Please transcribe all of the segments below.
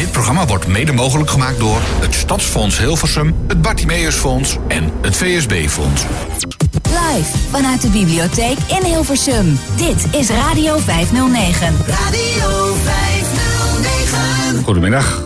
Dit programma wordt mede mogelijk gemaakt door het Stadsfonds Hilversum, het Bartimeusfonds en het VSB-fonds. Live vanuit de bibliotheek in Hilversum. Dit is Radio 509. Radio 509. Goedemiddag.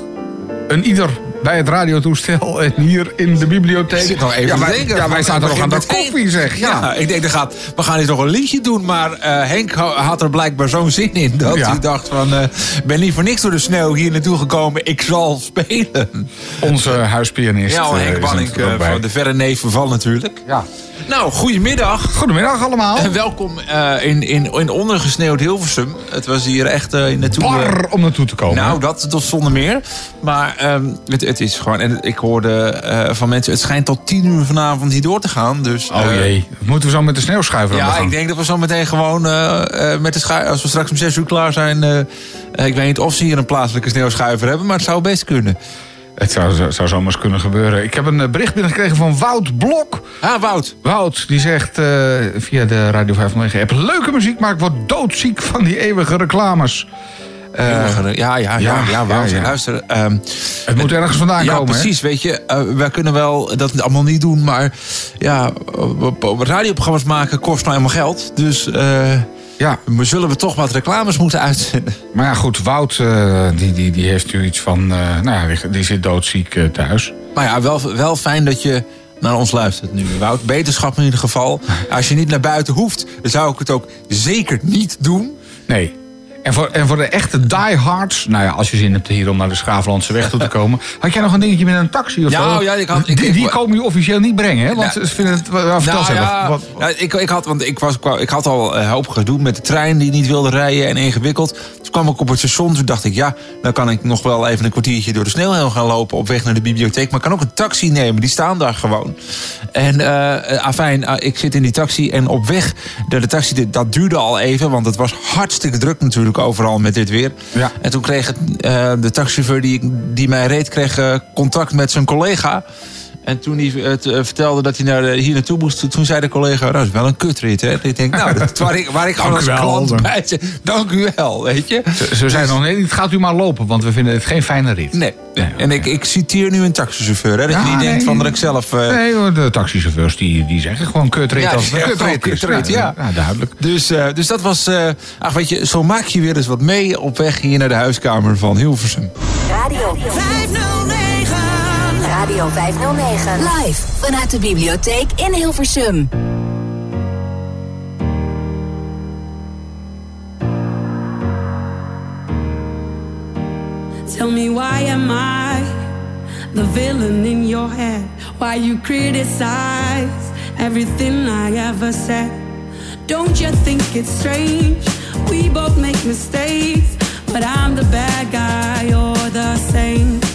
Een ieder bij het radiotoestel en hier in de bibliotheek. Ik zit nog even ja, wij, denken. ja, wij zaten nog aan de koffie, zeg. Ja. Ja, ik denk, dat gaat, we gaan hier toch een liedje doen. Maar eh, Henk ha- had er blijkbaar zo'n zin in. Dat Ja. hij dacht van, ik ben niet voor niks door de sneeuw hier naartoe gekomen. Ik zal spelen. Onze huispianist. Ja, eh, Henk Banning, van de verre neef van natuurlijk. Ja. Nou, goedemiddag. Goedemiddag allemaal. En welkom in, in, in ondergesneeuwd Hilversum. Het was hier echt uh, naartoe... Bar om naartoe te komen. Nou, dat, dat zonder meer. Maar het, het is gewoon... En ik hoorde eh, van mensen... Het schijnt tot tien uur vanavond niet door te gaan. Dus, oh eh, jee, moeten we zo met de sneeuwschuiver Ja, ik denk dat we zo meteen gewoon eh, met de schuiver... Als we straks om zes uur klaar zijn... ik weet niet of ze hier een plaatselijke sneeuwschuiver hebben... maar het zou best kunnen. Het zou, zou zomaar eens kunnen gebeuren. Ik heb een bericht binnengekregen van Wout Blok. Ah, Wout. Wout, die zegt via de Radio 509... heb leuke muziek, maar ik word doodziek van die eeuwige reclames. Eh, ja, ja, ja, ja, ja, Wout. ja, ja. Luister, ehm, het moet ergens vandaan ja, komen, hè? precies. Weet je, eh, wij kunnen wel dat allemaal niet doen, maar ja, op- op radioprogramma's maken kost nou helemaal geld. Dus eh, Ja, we zullen we toch wat reclames moeten uitzenden. maar ja, goed, Wout die, die, die heeft nu iets van... nou ja, die, zit doodziek thuis. Maar ja, wel, wel fijn dat je naar ons luistert nu, Wout. Beterschap in ieder geval. Als je niet naar buiten hoeft, zou ik het ook zeker niet doen. Nee. En voor, en voor de echte diehards... Nou ja, als je zin hebt hier om naar de Schaaflandse weg toe te komen... had jij nog een dingetje met een taxi of Ja, zo? ja, ik had- ik- die, komen je officieel niet brengen, hè? Want Nou, ze vinden het... Well, vertel Nou ja, Wat- ja, ik, ik, had, want ik, was, ik had al een hoop gedoe met de trein die niet wilde rijden en ingewikkeld. Toen kwam ik op het station, toen dacht ik, ja, dan kan ik nog wel even een kwartiertje door de sneeuw heen gaan lopen op weg naar de bibliotheek. Maar ik kan ook een taxi nemen, die staan daar gewoon. En eh afijn, eh, ik zit in die taxi en op weg naar de taxi, dat duurde al even, want het was hartstikke druk natuurlijk overal met dit weer. Ja. En toen kreeg het, eh, de taxichauffeur die, die mij reed, kreeg eh, contact met zijn collega. En toen hij het eh, vertelde dat hij naar de, hier naartoe moest, toen zei de collega: Dat is wel een kutrit. Hè? Ik denk, nou, dat, waar ik, waar ik gewoon als klant bij zit. Dank u wel, weet je. Ze, ze zeiden nog, nee, het gaat u maar lopen... want we vinden het geen fijne rit. Nee. Nee, En ik, ik citeer nu een taxichauffeur. Hè? Dat Ja, je niet denkt van dat ik zelf. eh, Nee hoor, de taxichauffeurs die, die zeggen gewoon kutrit Ja, als kutrit is. gewoon kutrit, ja. ja. duidelijk. Dus, eh, dus dat was. eh, ach, weet je, zo maak je weer eens wat mee op weg hier naar de huiskamer van Hilversum. Radio 509. Radio 509. Live vanuit de bibliotheek in Hilversum. Tell me why am I the villain in your head? Why you criticize everything I ever said? Don't you think it's strange? We both make mistakes, but I'm the bad guy, you're the same.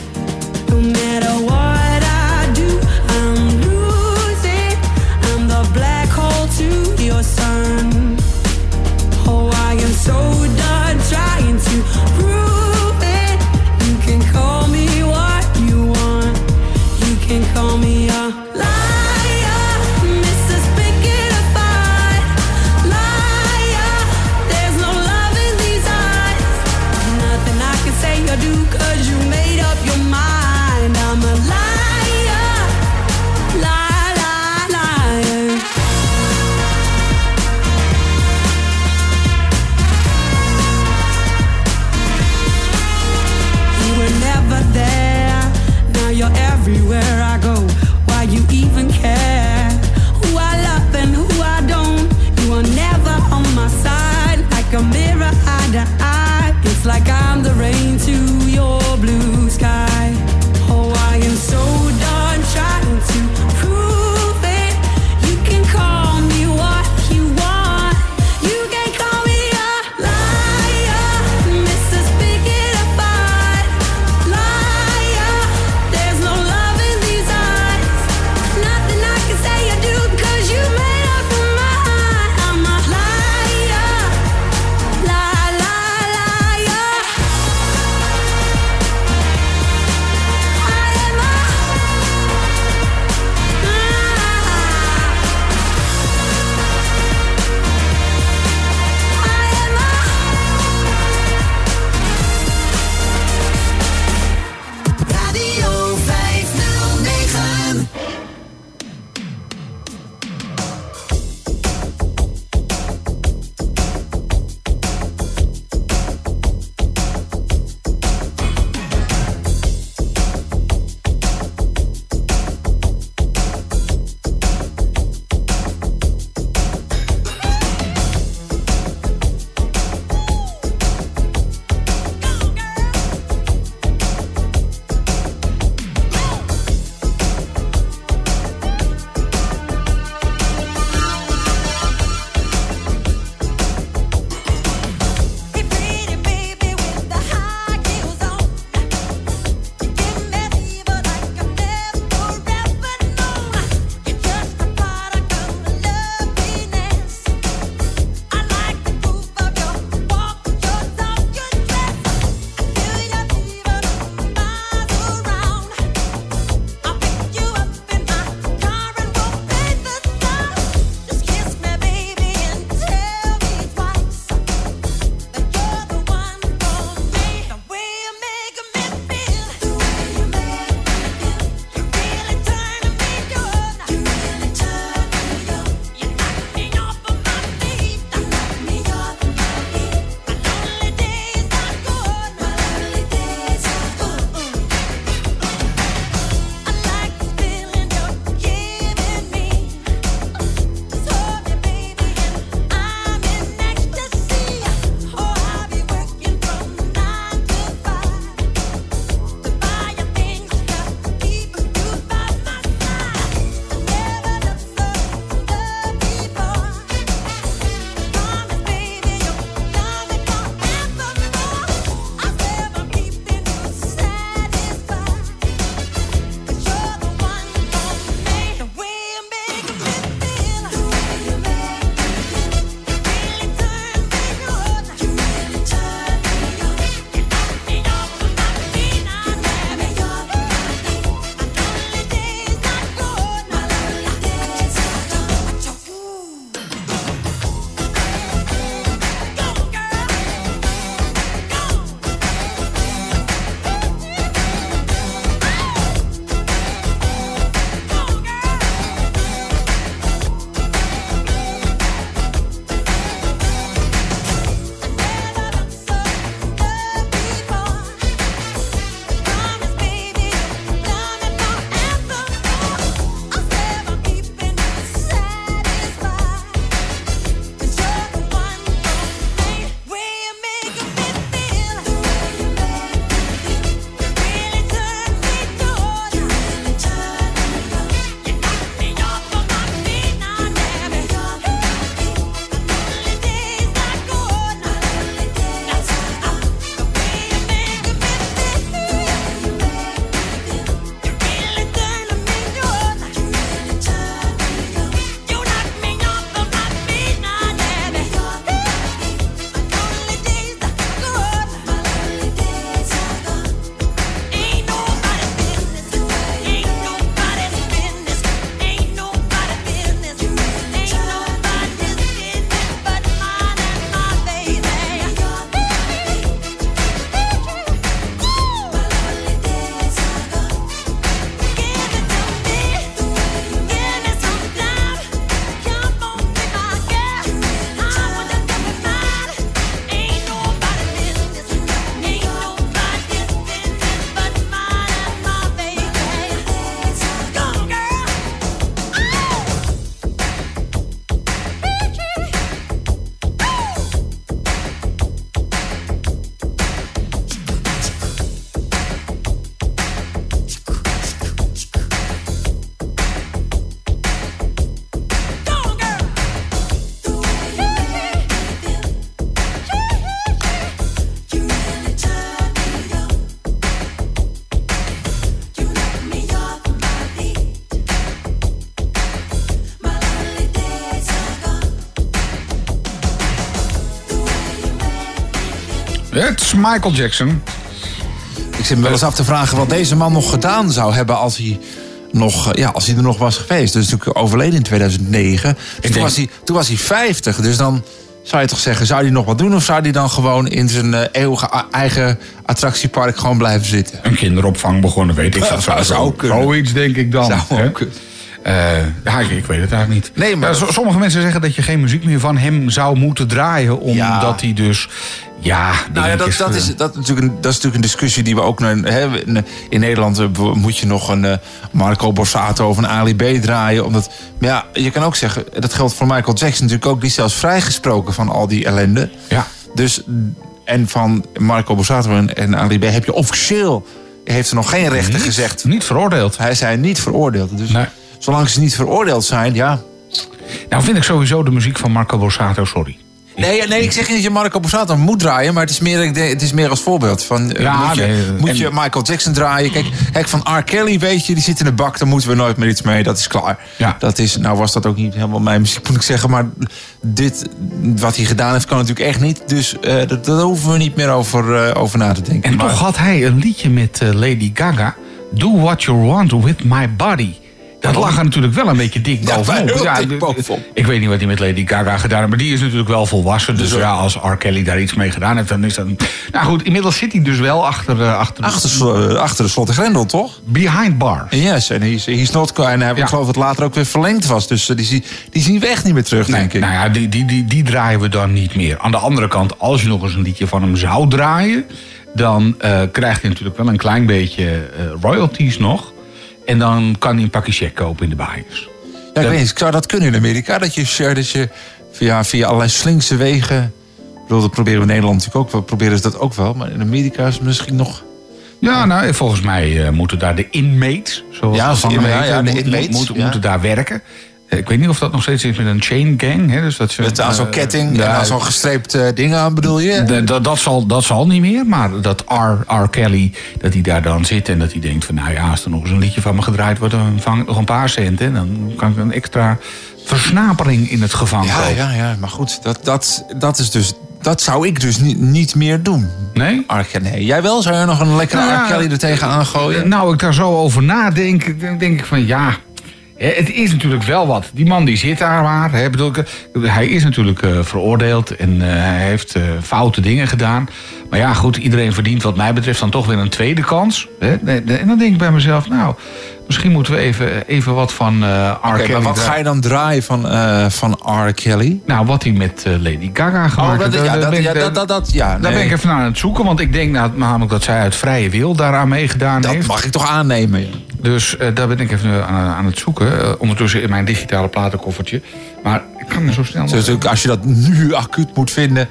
Met Michael Jackson. Ik zit me wel eens af te vragen wat deze man nog gedaan zou hebben als hij, nog, eh, ja, als hij er nog was geweest. Dus natuurlijk overleden in 2009. Dus toen, denk- was hij, toen was hij 50. Dus dan zou je toch zeggen, zou hij nog wat doen? Of zou hij dan gewoon in zijn eh, eeuwige eigen attractiepark gewoon blijven zitten? Een kinderopvang begonnen, weet ik. Dat zou, Zou kunnen. Zoiets denk ik dan. Zou. Eh, ja, ik, ik weet het eigenlijk niet. Nee, maar- Ja, sommige mensen zeggen dat je geen muziek meer van hem zou moeten draaien. Omdat Ja. hij dus... Ja, Nou ja, dat, dingetjes, dat, eh, is, dat, is natuurlijk een, dat is natuurlijk een discussie die we ook... naar- in- in Nederland eh, moet je nog een eh, Marco Borsato of een Ali B draaien. Omdat, maar ja, je kan ook zeggen, dat geldt voor Michael Jackson natuurlijk ook... die is zelfs vrijgesproken van al die ellende. Ja. Dus, en van Marco Borsato en, en Ali B heb je officieel... heeft er nog geen rechter Niet- gezegd. Niet veroordeeld. Hij zijn niet veroordeeld. Dus Nee. zolang ze niet veroordeeld zijn, ja... Nou vind ik sowieso de muziek van Marco Borsato, sorry. Nee, nee, ik zeg niet dat je Marco Borsato moet draaien, maar het is meer, het is meer als voorbeeld. Van, eh, Ja, moet je, nee, moet en- je Michael Jackson draaien? Kijk, kijk, van R. Kelly weet je, die zit in de bak, daar moeten we nooit meer iets mee. Dat is klaar. Ja. Dat is, nou was dat ook niet helemaal mijn muziek, moet ik zeggen. Maar dit, wat hij gedaan heeft, kan natuurlijk echt niet. Dus eh, dat, daar hoeven we niet meer over, eh, over na te denken. En Maar- toch had hij een liedje met Lady Gaga. Do what you want with my body. Dat lag er natuurlijk wel een beetje dik Ja, bovenop. heel dik d- bovenop. Ik weet niet wat hij met Lady Gaga gedaan heeft. Maar die is natuurlijk wel volwassen. Dus ja, als R. Kelly daar iets mee gedaan heeft, dan is dat... Nou goed, inmiddels zit hij dus wel achter... eh, achter, Achter, sl- eh, achter de slot en grendel, toch? Behind bars. Yes, en he's, he's not... En hij, Ja. ik geloof dat het later ook weer verlengd was. Dus eh, die, die zien we echt niet meer terug, Nee, denk ik. nou ja, die, die, die, die draaien we dan niet meer. Aan de andere kant, als je nog eens een liedje van hem zou draaien... dan krijgt hij natuurlijk wel een klein beetje royalties nog. En dan kan hij een pakje check kopen in de baaiers. Ja, ik weet niet, zou dat kunnen in Amerika? Dat je, share, dat je via, via allerlei slinkse wegen... Ik bedoel, dat proberen we in Nederland natuurlijk ook wel. Proberen ze dat ook wel. Maar in Amerika is het misschien nog... Ja, nou, volgens mij eh, moeten daar de inmates, zoals Ja, van ja, de inmates, moeten daar werken. Ik weet niet of dat nog steeds is met een chain gang. Hè, dus dat ze, Met aan zo'n eh, ketting ja, en aan zo'n gestreept eh, ding aan, bedoel je? dat, dat, zal, dat zal niet meer, maar dat R. R. Kelly, dat hij daar dan zit en dat hij denkt van... nou ja, als er nog eens een liedje van me gedraaid wordt, dan vang ik nog een paar centen. En dan kan ik een extra versnapering in het gevangen Ja, kopen. ja, ja, maar goed, dat, dat, dat is dus... Dat zou ik dus niet, niet meer doen. Nee? Nee. Jij wel? Zou je nog een lekkere Nou ja, R. Kelly er tegenaan gooien? Nou, ik daar zo over nadenk, dan denk ik van ja. Het is natuurlijk wel wat. Die man die zit daar maar. Hè, bedoel, ik, hij is natuurlijk eh, veroordeeld en eh, hij heeft eh, foute dingen gedaan. Maar ja, goed, iedereen verdient wat mij betreft dan toch weer een tweede kans. Hè? En dan denk ik bij mezelf, nou, misschien moeten we even, even wat van eh R. Kelly maar wat draaien. ga je dan draaien van, eh, van R. Kelly? Nou, wat hij met eh, Lady Gaga gemaakt dat, heeft. ja, daar dat, ben ik- ja, dat, dat, dat, ja, Daar ben ik even naar aan het zoeken, want ik denk nou, namelijk dat zij uit vrije wil daaraan meegedaan Dat heeft. mag ik toch aannemen? ja. Dus daar ben ik even aan, aan het zoeken. ondertussen in mijn digitale platenkoffertje. Maar ik kan er zo snel Dus nog... als je dat nu acuut moet vinden.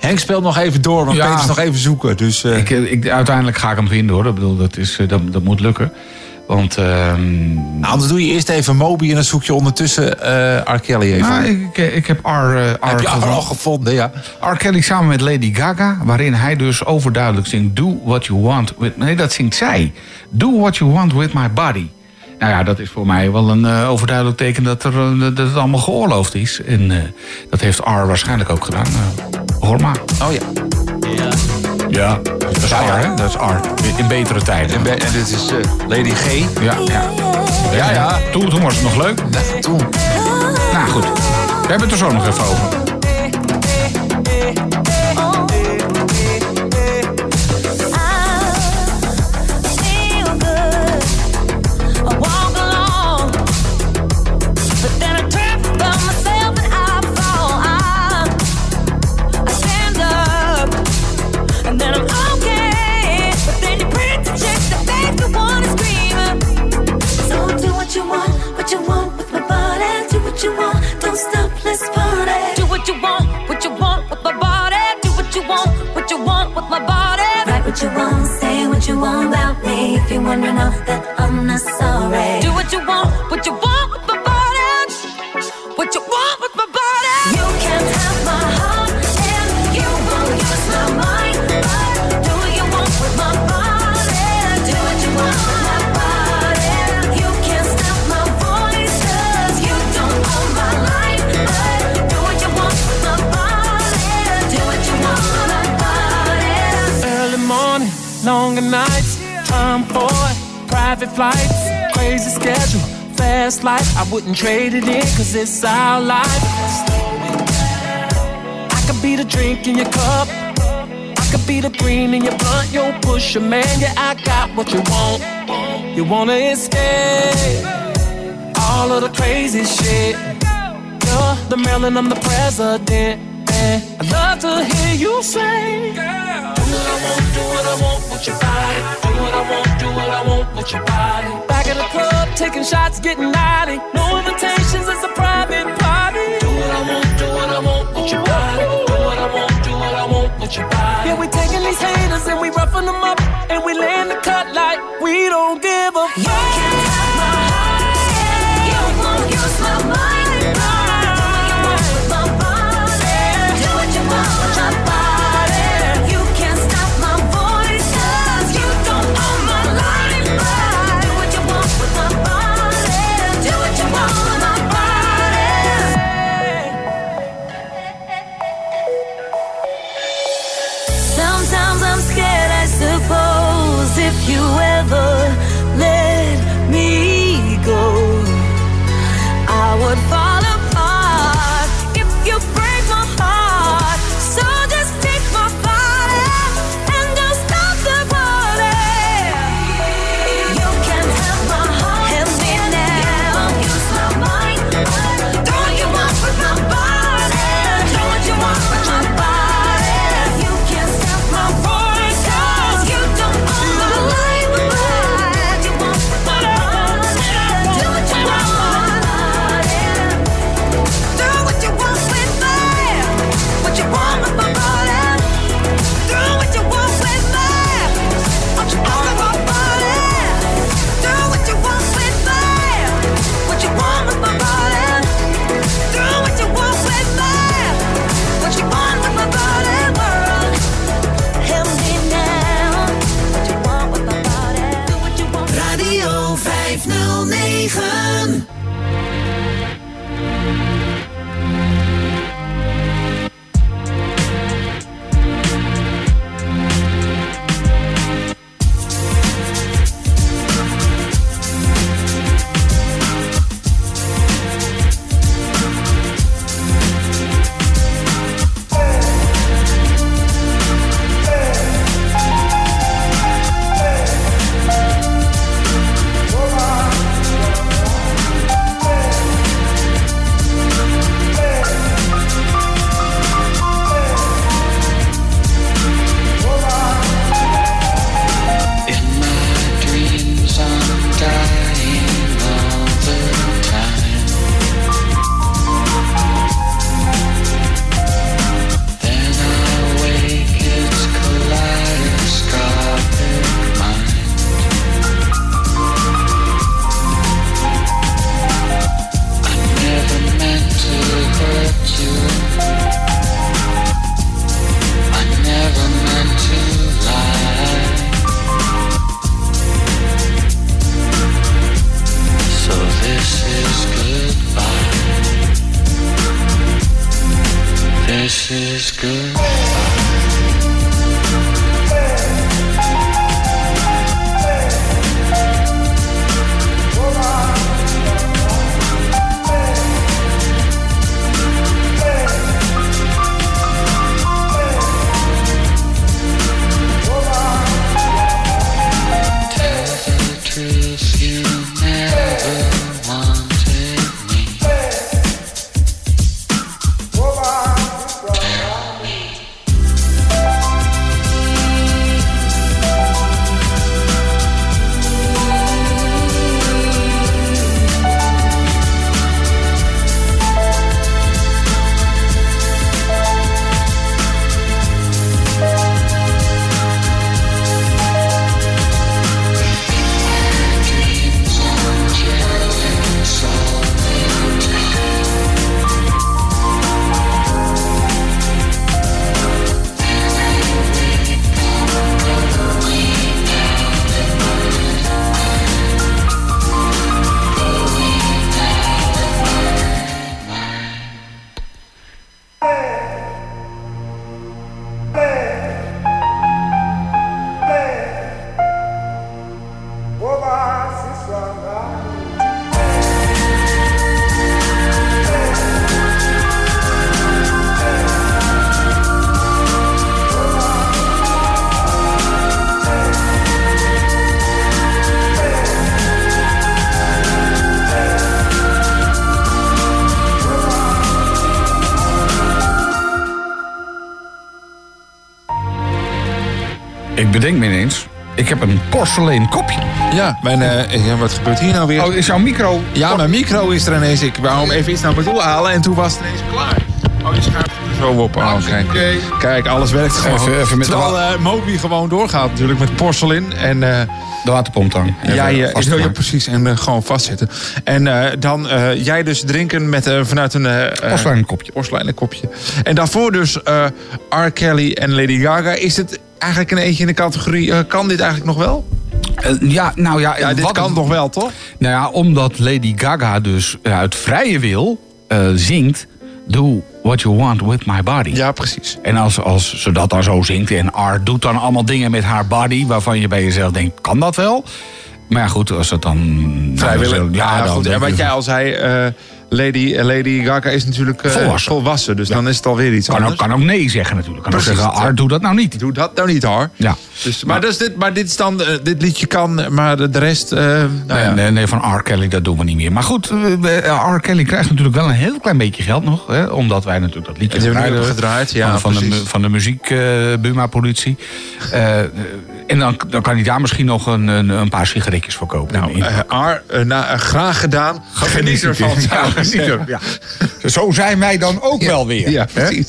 Henk speelt nog even door, want Ja. Peter is nog even zoeken. Dus, Ik, ik, uiteindelijk ga ik hem vinden hoor. Ik bedoel, dat, is, dat, dat moet lukken. Want ehm, nou, anders doe je eerst even Moby en dan zoek je ondertussen eh R. Kelly even. nou, ik, ik, ik heb R, eh, R, Heb je R al gevonden, ja. R. Kelly samen met Lady Gaga. Waarin hij dus overduidelijk zingt... Do what you want with... Nee, dat zingt zij. Do what you want with my body. Nou ja, dat is voor mij wel een eh, overduidelijk teken dat, er, dat het allemaal geoorloofd is. En eh, dat heeft R waarschijnlijk ook gedaan. Eh, hoor maar. Oh ja. Ja, dat is Ja, R, ja. hè? Dat is R. In betere tijden. En, be- en dit is eh, Lady G. Ja, ja. Ja, ja. Toen, toen was het nog leuk. Nou, toen. Nou goed, we hebben het er zo nog even over. What you want with my body. Write what you want, say what you want about me. If you're wondering off that I'm life. I wouldn't trade it in, cause it's our life. I could be the drink in your cup. I could be the green in your blunt. Yo, push a man, yeah, I got what you want. You wanna escape all of the crazy shit. You're the Maryland, I'm the president. And I love to hear you say, Girl, do what I want, do what I want with your body. Do what I want, do what I want with your body. At the club, taking shots, getting naughty. No invitations, it's a private party. Do what I want, do what I want with your body. Do what I want, do what I want with your body. Yeah, we taking these haters and we roughing them up. And we laying the cut like we don't give a fuck. Bedenk me ineens, ik heb een porselein kopje. Ja, mijn, eh, ja, wat gebeurt hier nou weer? Oh, is jouw micro... Ja, mijn micro is er ineens. Ik wou hem even iets naar me toe halen en toen was het ineens klaar. Oh, die schuift er zo op. Oh, kijk. Oké. kijk, alles werkt gewoon. Even- even met de Terwijl eh, Moby gewoon doorgaat natuurlijk met porselein. En eh, De waterpomp dan. Even jij, eh, vastmaken. ja, precies, en eh, gewoon vastzitten. En eh, dan eh, jij dus drinken met, eh, vanuit een... eh, eh, kopje. porseleinen kopje. En daarvoor dus eh, R. Kelly en Lady Gaga. Is het eigenlijk een eentje in de categorie... eh, kan dit eigenlijk nog wel? Eh, ja, nou ja... Ja, dit wat- kan toch wel, toch? Nou ja, omdat Lady Gaga dus uit vrije wil eh, zingt... Do what you want with my body. Ja, precies. En als, als ze dat dan zo zingt en Art doet dan allemaal dingen met haar body... waarvan je bij jezelf denkt, kan dat wel? Maar ja, goed, als het dan... Vrijwillig. Nou, Ja, goed. En wat jij al zei, eh, Lady, eh, Lady Gaga is natuurlijk eh, Volwassen. volwassen. Dus dan is het alweer iets Kan ook, anders. kan ook nee zeggen natuurlijk. Kan ook Precies, zeggen. Art, doe dat nou niet. Doe dat nou niet hoor. Ja. Dus, maar, dus dit, maar dit, is dan, eh, dit liedje kan, maar de, de rest... eh, nou ja. Nee, nee, nee, van R. Kelly, dat doen we niet meer. Maar goed, eh, R. Kelly krijgt natuurlijk wel een heel klein beetje geld nog. Hè, omdat wij natuurlijk dat liedje hebben gedraaid ja, van, van, de, precies. van de muziek, eh Buma-politie. Eh, en dan, dan kan hij daar misschien nog een, een, een paar sigaretjes voor kopen. Nou, In- eh, eh, nou, eh, graag gedaan. Geniet ervan. Ja, ja. Zo zijn wij dan ook wel weer. Ja, hè?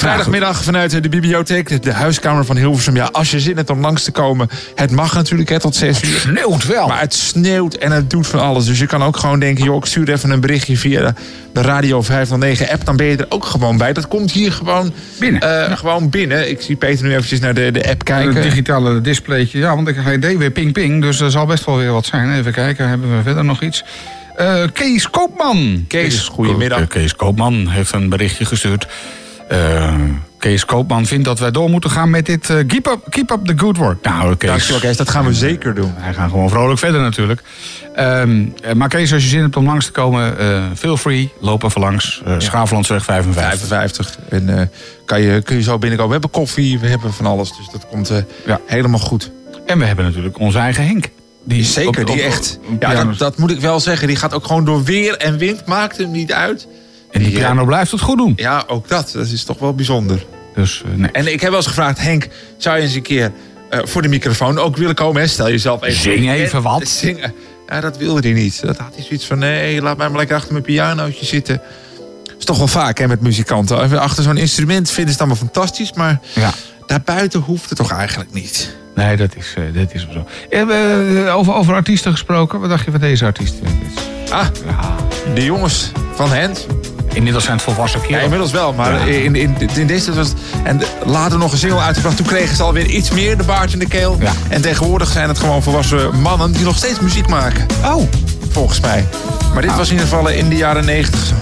Vrijdagmiddag vanuit de bibliotheek, de, huiskamer van Hilversum. Ja, als je zin hebt om langs te komen, het mag natuurlijk hè, tot zes uur. Sneeuwt wel. Maar het sneeuwt en het doet van alles. Dus je kan ook gewoon denken, joh, ik stuur even een berichtje via de, Radio 509 app. Dan ben je er ook gewoon bij. Dat komt hier gewoon Binnen. eh, Gewoon binnen. Ik zie Peter nu eventjes naar de, de app Een kijken. digitale displaytje. Ja, want ik deed weer ping ping. Dus er zal best wel weer wat zijn. Even kijken, hebben we verder nog iets? Eh, Kees Koopman. Kees, goedemiddag. Kees Koopman heeft een berichtje gestuurd. Eh, Kees Koopman vindt dat wij door moeten gaan met dit eh, keep, up, keep up the good work. Nou, Kees, Dankjewel Kees, dat gaan we zeker doen. wij gaan gewoon vrolijk verder natuurlijk. Eh, maar Kees, als je zin hebt om langs te komen, feel free. Loop even langs. Schaaflandsweg 55. 55. En kan je, kun je zo binnenkomen. We hebben koffie, we hebben van alles. Dus dat komt Ja. helemaal goed. En we hebben natuurlijk onze eigen Henk. Die Zeker, op- die echt. Ja, dat, dat moet ik wel zeggen. Die gaat ook gewoon door weer en wind. Maakt hem niet uit. En die piano blijft het goed doen. Ja, ook dat. Dat is toch wel bijzonder. Dus eh, nee. En ik heb wel eens gevraagd, Henk, zou je eens een keer eh, voor de microfoon ook willen komen? Hè? Stel jezelf even. Zing even wat. Zing. Ja, dat wilde hij niet. Dat had hij zoiets van, nee, laat mij maar lekker achter mijn pianootje zitten. Dat is toch wel vaak hè, met muzikanten. Even Achter zo'n instrument vinden ze het allemaal fantastisch, maar Ja. daarbuiten hoeft het toch eigenlijk niet. Nee, dat is, eh, dat is zo. Over, over artiesten gesproken. Wat dacht je van deze artiesten? Ah, Ja, de jongens van Hent. Inmiddels zijn het volwassen Ja, kerels. inmiddels wel, maar Ja. in, in, in deze was het... En later nog een single uitgebracht. Toen kregen ze alweer iets meer de baard in de keel. Ja. En tegenwoordig zijn het gewoon volwassen mannen die nog steeds muziek maken. Oh, Volgens mij. Maar dit was in ieder geval in de jaren negentig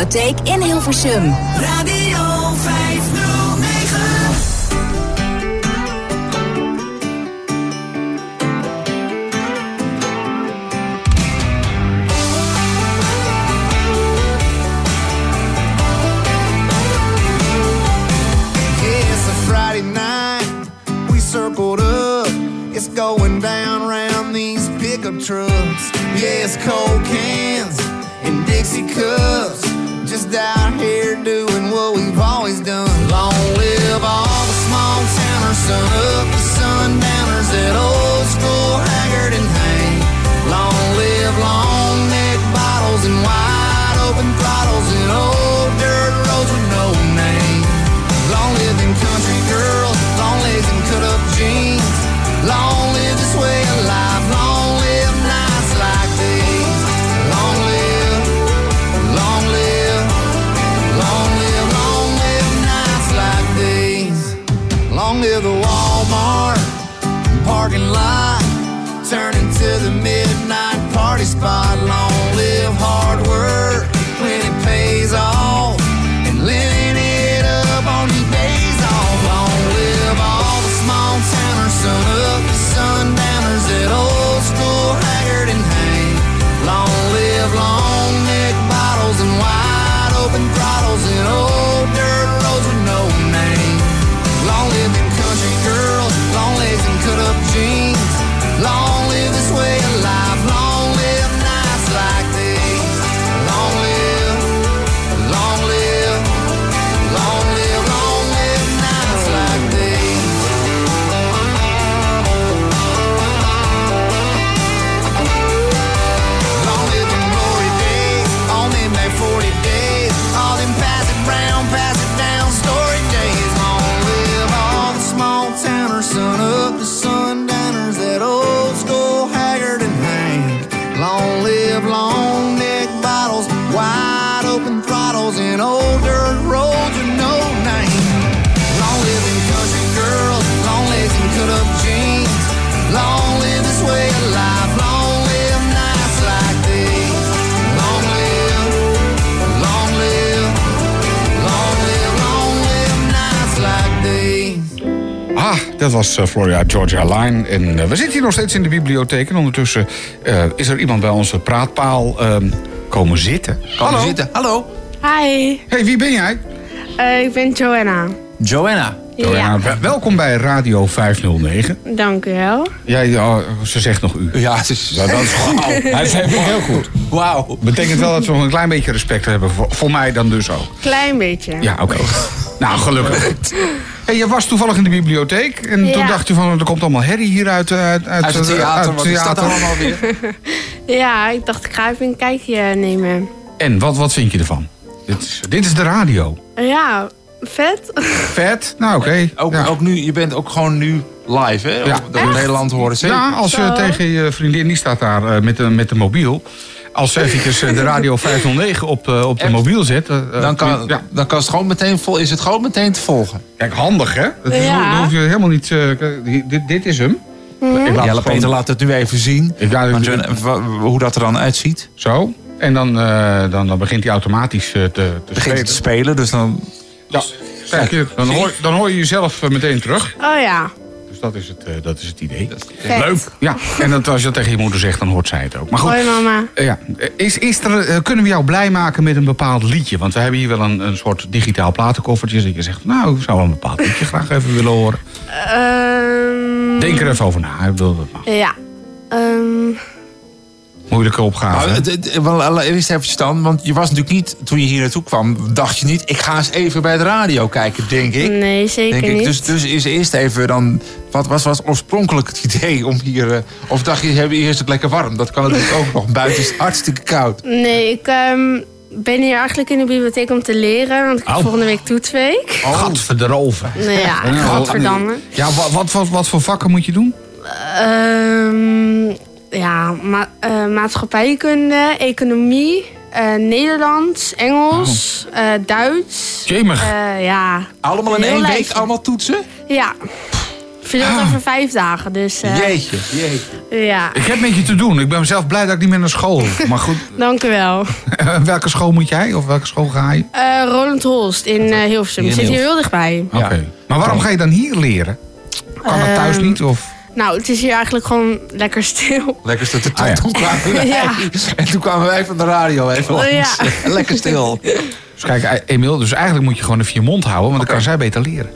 bibliotheek in Hilversum. Radio dat was eh, Florida Georgia Line. En eh, we zitten hier nog steeds in de bibliotheek. En ondertussen eh, is er iemand bij onze praatpaal ehm, komen zitten. Kom Hallo. zitten. Hallo. Hi, Hey, wie ben jij? eh, ik ben Joanna. Joanna. Joanna, wel- welkom bij Radio 509. dank u wel. Jij, oh, ze zegt nog u. Ja, het is... Ja, dat is goed. Hij zegt het heel goed. Wauw. Betekent wel dat we nog een klein beetje respect hebben. Voor, voor mij dan dus ook. Klein beetje. Ja, oké. nou, gelukkig. Hey, je was toevallig in de bibliotheek. En toen dacht je van, er komt allemaal herrie hier uit, eh, uit, uit, Uit het eh, theater, uit wat is dat allemaal weer? Ja, ik dacht ik ga even een kijkje nemen. En wat, wat vind je ervan? Dit is, dit is de radio. Ja, vet. Vet? Nou, oké. Ook, Ja. ook nu, je bent ook gewoon nu live, hè? Ja. Dat in Nederland horen ze. Ja, als je Zo. tegen je vriendin, die staat daar eh, met, de, met de mobiel. Als ze eventjes eh, de radio 509 op, eh, op de mobiel zet. eh, Dan kan, ja. dan kan het gewoon meteen vol, is het gewoon meteen te volgen. Kijk, handig hè? Dat is, Ja. Dan hoef je helemaal niet... eh, kijk, dit, dit is hem. Gewoon- Peter laat het nu even zien. Ik hoe dat er dan uitziet. Zo. En dan, eh, dan, dan begint hij automatisch te, te Begint spelen. te spelen, dus dan... Ja. Kijk, je, dan, hoor, dan hoor je jezelf meteen terug. Oh ja, Dus dat is het, eh, dat is het idee. vet. Leuk. Ja. En dat, als je dat tegen je moeder zegt, dan hoort zij het ook. Maar goed. Hoi mama. Eh, Ja, is, is er, eh, kunnen we jou blij maken met een bepaald liedje? Want we hebben hier wel een, een soort digitaal platenkoffertje. Dat je zegt, nou, ik zou wel een bepaald liedje graag even willen horen. Ehm, Denk er even over na. Ik bedoel, dat mag. Ja. Ehm, Moeilijke opgave. Maar, hè? het- het- wel, alle- Eerst even stand, want je was natuurlijk niet, toen je hier naartoe kwam, dacht je niet, ik ga eens even bij de radio kijken, denk ik. nee, zeker Denk ik. niet. Dus, dus is eerst even dan, wat was, was oorspronkelijk het idee om hier, eh, of dacht je, hebben eerst het lekker warm? Dat kan natuurlijk ook nog, buiten is het hartstikke koud. Nee, ik ehm, ben hier eigenlijk in de bibliotheek om te leren. Want ik heb Oh. volgende week toetsweek. Oh. Gadverderoven. Nou ja, godverdamme. Ja, wat, wat, wat, wat voor vakken moet je doen? Ehm, ja, ma eh, maatschappijkunde, economie, eh, Nederlands, Engels, eh, Duits. Jemig. Eh, ja. Allemaal in één week, allemaal toetsen? Ja. Verdeeld over vijf dagen, dus eh, Jeetje, jeetje. ja, Ik heb met je te doen. Ik ben zelf blij dat ik niet meer naar school hoef. Maar goed, dank u wel. welke school moet jij? Of welke school ga je? Eh, Roland Holst in eh, Hilversum, in zit hier heel dichtbij. Oké. Maar waarom ga je dan hier leren? Kan dat thuis Ehm, niet? Of? Nou, het is hier eigenlijk gewoon lekker stil. Lekker stil. Toen, Ah, ja. toen kwamen wij, Ja. En toen kwamen wij van de radio even langs. Ja. Lekker stil. Dus kijk, eh, Emiel, dus eigenlijk moet je gewoon even je mond houden, want dan kan zij beter leren.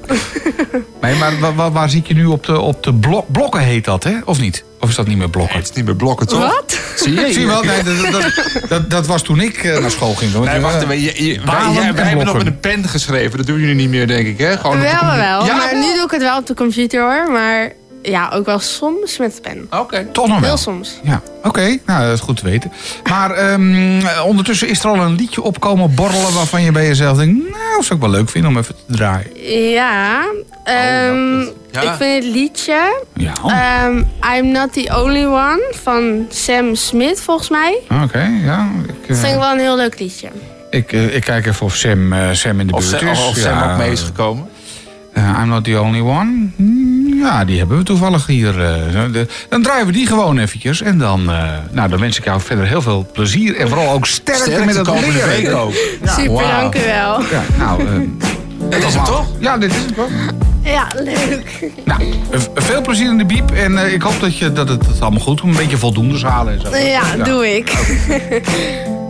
nee, maar wa- wa- waar, zit je nu op de, op de blok, blokken heet dat, hè? Of niet? Of is dat niet meer blokken? Het is niet meer blokken, toch? Wat? Zie je? Zie je wel? Nee, dat, dat, dat, dat was toen ik eh, naar school ging. Want, Nee, wacht even. Je- je- Wij, jij- wij hebben nog met een pen geschreven. Dat doen jullie niet meer, denk ik, hè? Gewoon Wel, wel. Ja, maar nu doe ik het wel op de computer hoor. Maar ja, ook wel soms met de pen. Oké. Toch nog wel? Heel soms. Ja, oké. Nou, dat is goed te weten. Maar ehm, eh, ondertussen is er al een liedje opkomen borrelen... waarvan je bij jezelf denkt... nou, zou ik wel leuk vinden om even te draaien. Ja, ehm, ja. ik vind het liedje Ja, ehm, I'm Not The Only One van Sam Smith volgens mij. oké. ja. Ik, Dat eh, vind ik wel een heel leuk liedje. ik, eh, ik kijk even of Sam, eh, Sam in de Of, buurt Sam, is. of Sam Ja, ook mee is gekomen. eh, I'm not the only one. Hmm, Ja, die hebben we toevallig hier. eh, de- dan draaien we die gewoon eventjes. En dan, eh, nou, dan wens ik jou verder heel veel plezier. En vooral ook sterkte, Sterkte met het komende leren. week ook. Super, wauw. dank u wel. Ja, nou, eh, Dat is het toch? ja, dit is het wel. Ja, leuk. Nou, veel plezier in de biep. En eh, ik hoop dat, je, dat het, het allemaal goed komt. Een beetje voldoende halen en zo. Ja, doe ik.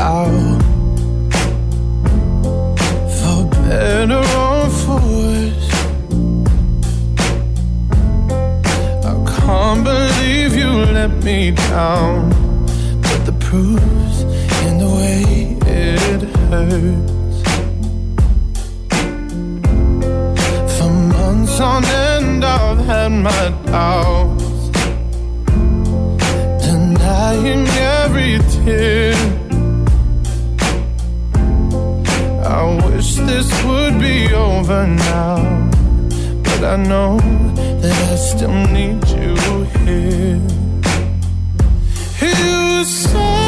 vow For better or for worse I can't believe you let me down. But the proof's in the way it hurts. For months on end I've had my doubts. Denying every tear. I wish this would be over now, but I know that I still need you here. You say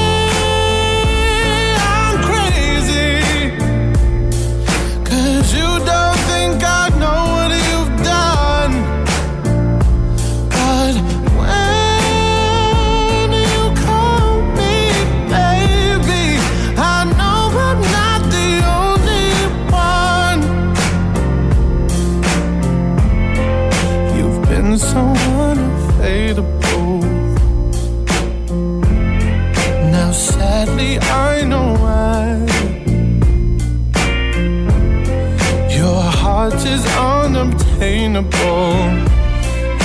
unobtainable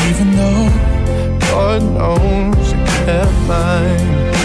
even though God knows you kept mine.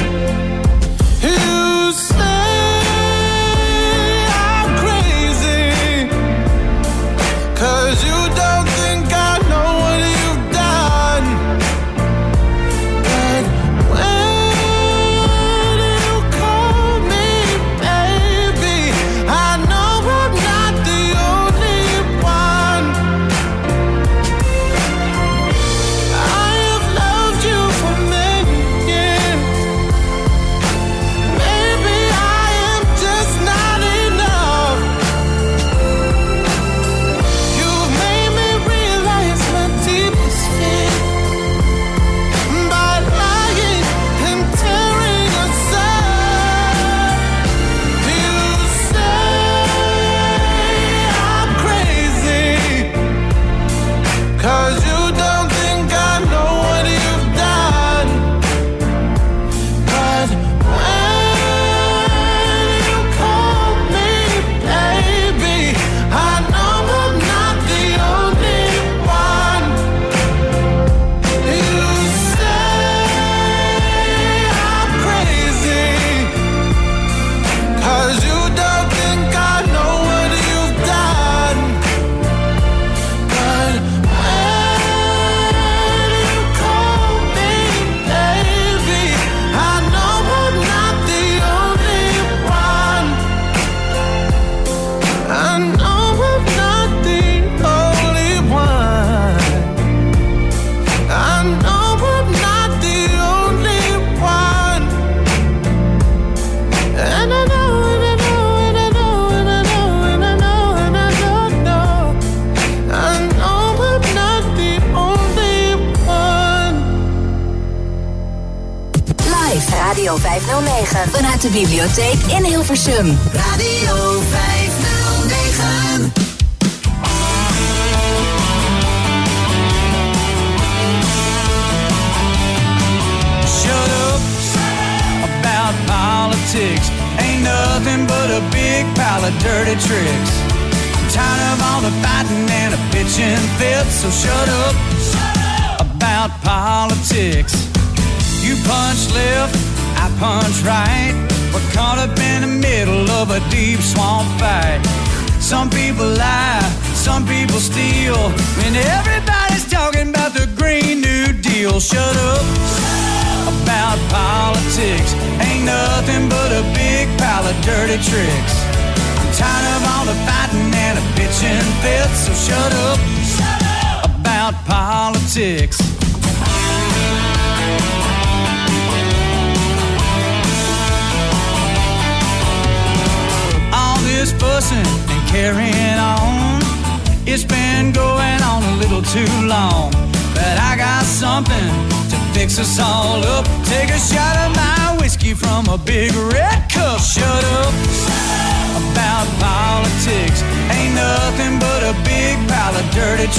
De bibliotheek in Hilversum.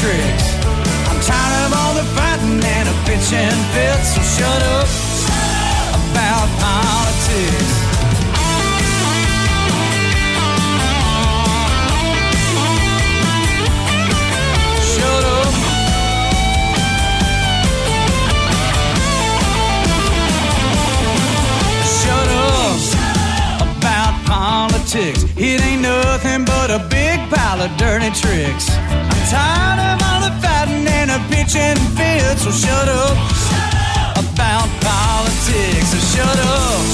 Tricks. I'm tired of all the fighting and the bitching fits, so shut up about politics. Shut up. Shut up about politics. It ain't nothing but a big pile of dirty tricks. Tired of all the fighting and the bitching fits, so shut up about politics. So shut up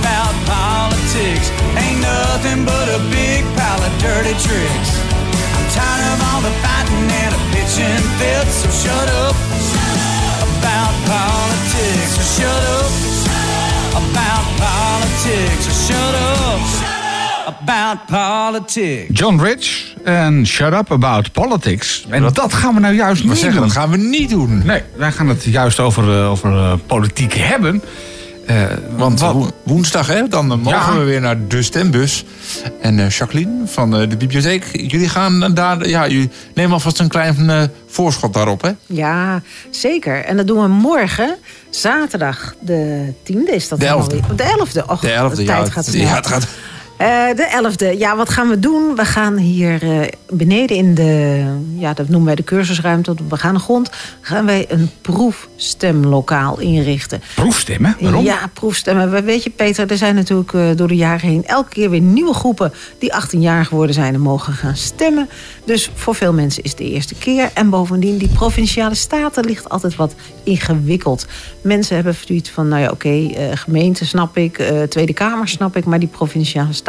about politics. Ain't nothing but a big pile of dirty tricks. I'm tired of all the fighting and the bitching fits, so shut up about politics. So shut up about politics. So shut up about politics. John Rich en Shut Up About Politics. En dat, gaan we nou juist niet zeggen, doen. dat gaan we niet doen. Nee, wij gaan het juist over, eh, over eh, politiek hebben. Eh, Want wat- woensdag, hè, dan mogen Ja. we weer naar de stembus. En eh, Jacqueline van eh, de bibliotheek, jullie gaan daar... Ja, jullie nemen alvast een klein eh, voorschot daarop, hè? Ja, zeker. En dat doen we morgen, zaterdag de 10e is dat De dan 11e. alweer. De 11e. Och, De 11e, de ja. tijd het- gaat snel. ja, het gaat... Eh, de 11e. Ja, wat gaan we doen? We gaan hier eh, beneden in de, ja, dat noemen wij de cursusruimte, op de begane grond, gaan wij een proefstemlokaal inrichten. Proefstemmen? Waarom? Ja, proefstemmen. We- Weet je, Peter, er zijn natuurlijk eh, door de jaren heen elke keer weer nieuwe groepen die 18 jaar geworden zijn en mogen gaan stemmen. Dus voor veel mensen is het de eerste keer. En bovendien, die provinciale staten ligt altijd wat ingewikkeld. Mensen hebben zoiets van, nou ja, oké, eh, gemeente snap ik, Tweede Kamer snap ik, maar die provinciale staten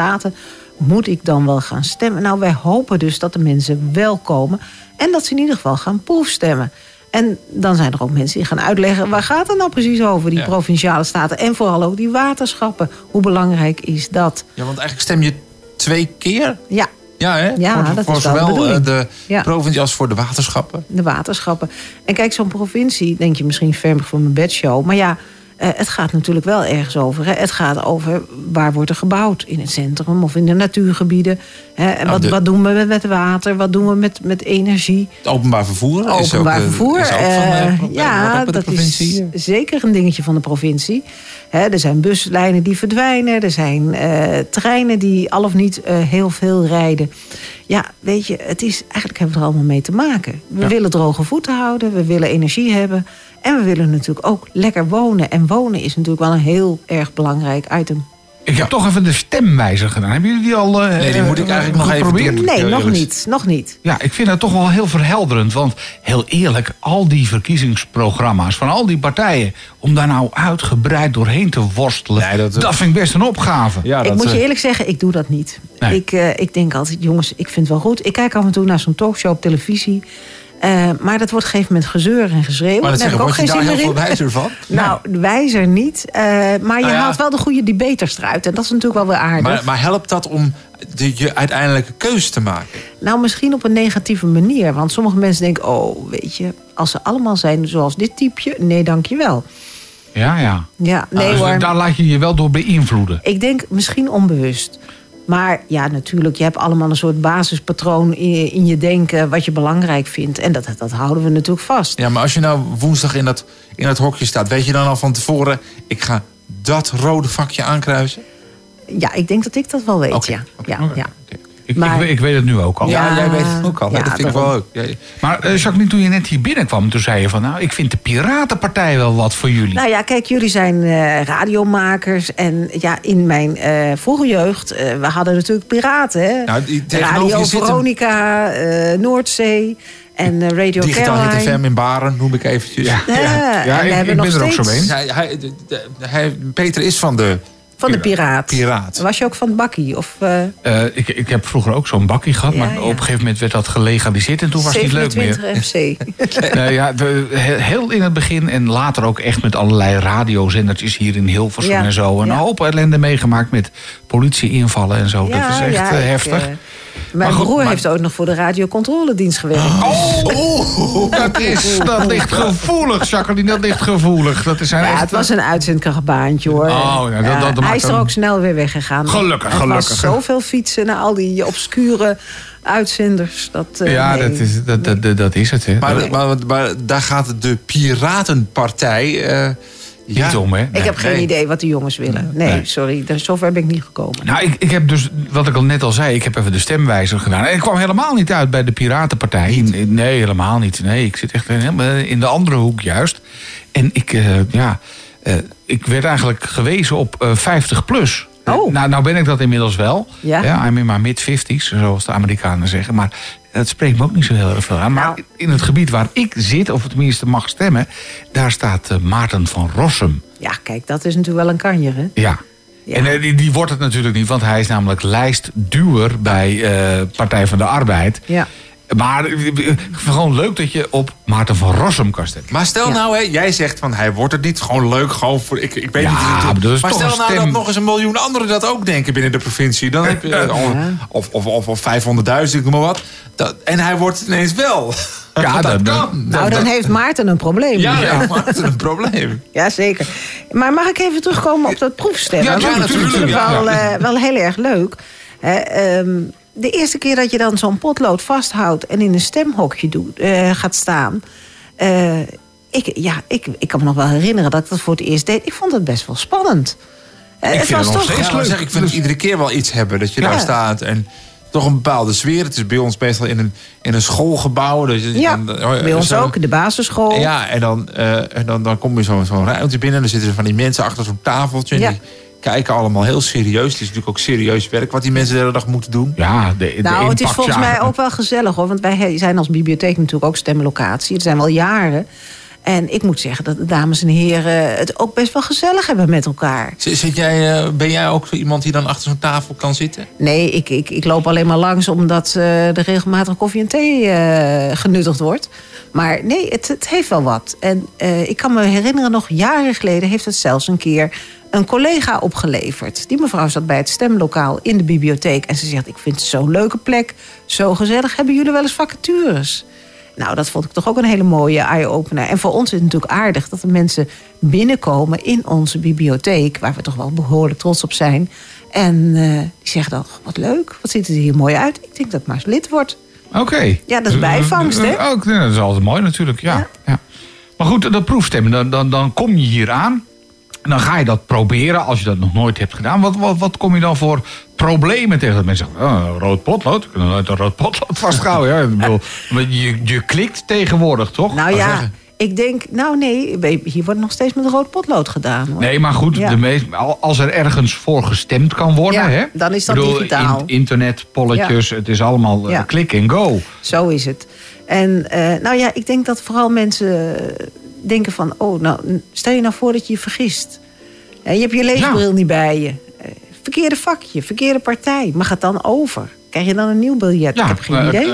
moet ik dan wel gaan stemmen? Nou, wij hopen dus dat de mensen wel komen en dat ze in ieder geval gaan proefstemmen. En dan zijn er ook mensen die gaan uitleggen... waar gaat het nou precies over, die Ja. provinciale staten? En vooral ook die waterschappen. Hoe belangrijk is dat? Ja, want eigenlijk stem je twee keer. Ja, Ja, hè? Ja, voor, dat voor is wel de zowel eh, de Ja. provincie als voor de waterschappen. de waterschappen. En kijk, zo'n provincie, denk je misschien ver van mijn bedshow... maar ja, eh, het gaat natuurlijk wel ergens over. Hè. Het gaat over waar wordt er gebouwd? In het centrum of in de natuurgebieden? Hè. En Nou, wat, de- wat doen we met water? Wat doen we met, met energie? Het openbaar vervoer is ook, Openbaar eh, vervoer. is ook van, eh, ja, dat is zeker een dingetje van de provincie. Hè, er zijn buslijnen die verdwijnen. Er zijn treinen die al of niet heel veel rijden. Ja, weet je, het is, eigenlijk hebben we er allemaal mee te maken. We Ja. willen droge voeten houden. We willen energie hebben. En we willen natuurlijk ook lekker wonen. En wonen is natuurlijk wel een heel erg belangrijk item. Ik heb toch even de stemwijzer gedaan. Hebben jullie die al eh, Nee, die moet ik eh, eigenlijk nog even geprobeerd? doen. Nee, nog niet. Nog niet. Ja, ik vind dat toch wel heel verhelderend. Want heel eerlijk, al die verkiezingsprogramma's van al die partijen... om daar nou uitgebreid doorheen te worstelen... Nee, dat- dat, vind ik best een opgave. Ja, ik dat, moet je eh, eerlijk zeggen, ik doe dat niet. Nee. Ik, eh, ik denk altijd, jongens, ik vind het wel goed. Ik kijk af en toe naar zo'n talkshow op televisie. Eh, maar dat wordt op een gegeven moment gezeur en geschreeuw. Maar dat Daar heb zeggen, ik ook geen zin meer in. wijzer van? Nou, wijzer niet. eh, maar je Nou ja. haalt wel de goede debaters eruit. En dat is natuurlijk wel weer aardig. Maar, maar helpt dat om de, je uiteindelijke keuze te maken? Nou, misschien op een negatieve manier. Want sommige mensen denken, oh, weet je... als ze allemaal zijn zoals dit typeje, nee, dankjewel. Ja, ja. Ja, nee Dus hoor. Daar laat je je wel door beïnvloeden. Ik denk misschien onbewust. Maar ja, natuurlijk, je hebt allemaal een soort basispatroon in, in je denken... wat je belangrijk vindt. En dat, dat houden we natuurlijk vast. Ja, maar als je nou woensdag in dat, in dat hokje staat, weet je dan al van tevoren, ik ga dat rode vakje aankruisen? Ja, ik denk dat ik dat wel weet, ja. ja, ja. Ik, Maar- ik, ik weet het nu ook al. Ja, jij weet het ook al. ja, dat vind ik wel leuk. Ja, Maar eh, Jacqueline, toen je net hier binnenkwam, toen zei je van... nou, ik vind de Piratenpartij wel wat voor jullie. Nou ja, kijk, jullie zijn eh, radiomakers. En ja, in mijn eh vroege jeugd, eh, we hadden natuurlijk piraten. Hè? Nou, die Radio Veronica, eh, Noordzee en eh, Radio Digitaal Hit Caroline. FM in Baren, noem ik eventjes. Ja, en we hebben nog steeds Hij, hij, de- de- hij- Peter is van de... Van de piraat. Piraat. Was je ook van het bakkie? Of, eh, Eh, ik, ik heb vroeger ook zo'n bakkie gehad, maar op een gegeven moment werd dat gelegaliseerd en toen was het niet leuk meer. 27 MC. Nou ja, de- heel in het begin en later ook echt met allerlei radiozendertjes hier in Hilversum Ja, en zo. Een hoop ellende meegemaakt met politieinvallen en zo. dat is echt eh, ik, heftig. Mijn goed, broer maar- heeft ook nog voor de radiocontroledienst gewerkt. Oh, dat, is, dat ligt gevoelig, Jacqueline, dat ligt gevoelig. Dat is een Ja, echt- het was een uitzendbaantje hoor. Oh, ja, dat- dat- hij is er ook snel weer weggegaan. Gelukkig, Er gelukkig. was zoveel fietsen naar al die obscure uitzenders. Dat, eh, ja, nee. dat is, dat, dat, dat, is het. Hè. Maar, maar daar gaat de Piratenpartij... eh ja. Niet om, hè? Ik heb geen Nee. idee wat de jongens willen. Nee, Nee. sorry, daar- zover ben ik niet gekomen. Nou, ik, ik heb dus, wat ik al net al zei, ik heb even de stemwijzer gedaan. En ik kwam helemaal niet uit bij de Piratenpartij. Nee, helemaal niet. Nee, ik zit echt in de andere hoek juist. En ik, eh, ja, eh, ik werd eigenlijk gewezen op eh 50 plus. Oh. Nou, nou ben ik dat inmiddels wel. Ja. I'm in my mid-50s, zoals de Amerikanen zeggen. Maar dat spreekt me ook niet zo heel erg veel aan. Maar in het gebied waar ik zit, of tenminste mag stemmen... daar staat eh, Maarten van Rossum. Ja, kijk, dat is natuurlijk wel een kanjer, hè? Ja. En eh, die, die wordt het natuurlijk niet, want hij is namelijk lijstduwer bij eh, Partij van de Arbeid. Ja. Maar eh, eh, gewoon leuk dat je op Maarten van Rossum kan stemmen. Maar stel nou, hè, jij zegt van hij wordt het niet. Gewoon leuk, gewoon voor. Ik, ik weet Ja, niet. maar dat is maar toch stel een nou stem. dat nog eens een miljoen anderen dat ook denken binnen de provincie. Dan heb je. al- Of, of, of, of 500.000, ik noem maar wat. Dat, en hij wordt het ineens wel. Ja, dat, dat- kan. Nou, dan heeft Maarten een probleem. Ja, ja. maar het is een probleem. Ja, zeker. Maar mag ik even terugkomen op dat proefstemmen? Ja, dat is natuurlijk, wel, ja. eh, wel heel erg leuk. Hè, ehm, de eerste keer dat je dan zo'n potlood vasthoudt... en in een stemhokje doet, eh, gaat staan... eh, ik, ja, ik, ik kan me nog wel herinneren dat ik dat voor het eerst deed. Ik vond het best wel spannend. Eh, Ik het vind was het nog toch steeds leuk. Zeg, ik vind het iedere keer wel iets hebben dat je Ja. daar staat. En toch een bepaalde sfeer. Het is bij ons meestal in een, in een schoolgebouw. Dus Ja, bij ons zo- ook, de basisschool. Ja, en dan, eh, en dan, dan kom je zo'n zo'n ruimte binnen. En dan zitten er van die mensen achter zo'n tafeltje. En Ja. die kijken allemaal heel serieus. Het is natuurlijk ook serieus werk wat die mensen de hele dag moeten doen. Ja, de, Nou, het is volgens mij ook wel gezellig hoor. Want wij zijn als bibliotheek natuurlijk ook stemlocatie. Er zijn wel jaren. En ik moet zeggen dat de dames en heren het ook best wel gezellig hebben met elkaar. Zit jij, eh, ben jij ook zo iemand die dan achter zo'n tafel kan zitten? Nee, ik, ik, ik loop alleen maar langs omdat eh, er regelmatig koffie en thee eh, genuttigd wordt. Maar nee, het, het heeft wel wat. En eh, ik kan me herinneren, nog jaren geleden heeft het zelfs een keer een collega opgeleverd. Die mevrouw zat bij het stemlokaal in de bibliotheek. En ze zegt, ik vind het zo'n leuke plek, zo gezellig. Hebben jullie wel eens vacatures? Nou, dat vond ik toch ook een hele mooie eye-opener. En voor ons is het natuurlijk aardig dat er mensen binnenkomen in onze bibliotheek... waar we toch wel behoorlijk trots op zijn. En eh, die zeggen dan, wat leuk, wat ziet het hier mooi uit. Ik denk dat ik maar eens lid word. Oké. Ja, dat is bijvangst, hè? Eh, Ook, dat is altijd mooi natuurlijk, ja. ja. Maar goed, dat proefstemmen, dan, dan, dan kom je hier aan. En dan ga je dat proberen als je dat nog nooit hebt gedaan. Wat, wat, wat kom je dan voor problemen tegen? Dat mensen zeggen, oh, rood potlood. Kan nooit een rood potlood vasthouden. Ja. Ik bedoel, je, je klikt tegenwoordig, toch? Nou ja, ik denk, nou nee, hier wordt nog steeds met rood potlood gedaan. Hoor. Nee, maar goed, Ja. de meest, al- als er ergens voor gestemd kan worden... Ja, hè, dan is dat bedoel, digitaal. in- internet, polletjes, het is allemaal eh, Ja. klik en go. Zo is het. En eh, nou ja, ik denk dat vooral mensen eh, denken van... oh, nou, stel je nou voor dat je je vergist. En je hebt je leesbril niet bij je. Eh, verkeerde vakje, verkeerde partij. Mag het dan over? Krijg je dan een nieuw biljet? ik heb geen eh, idee.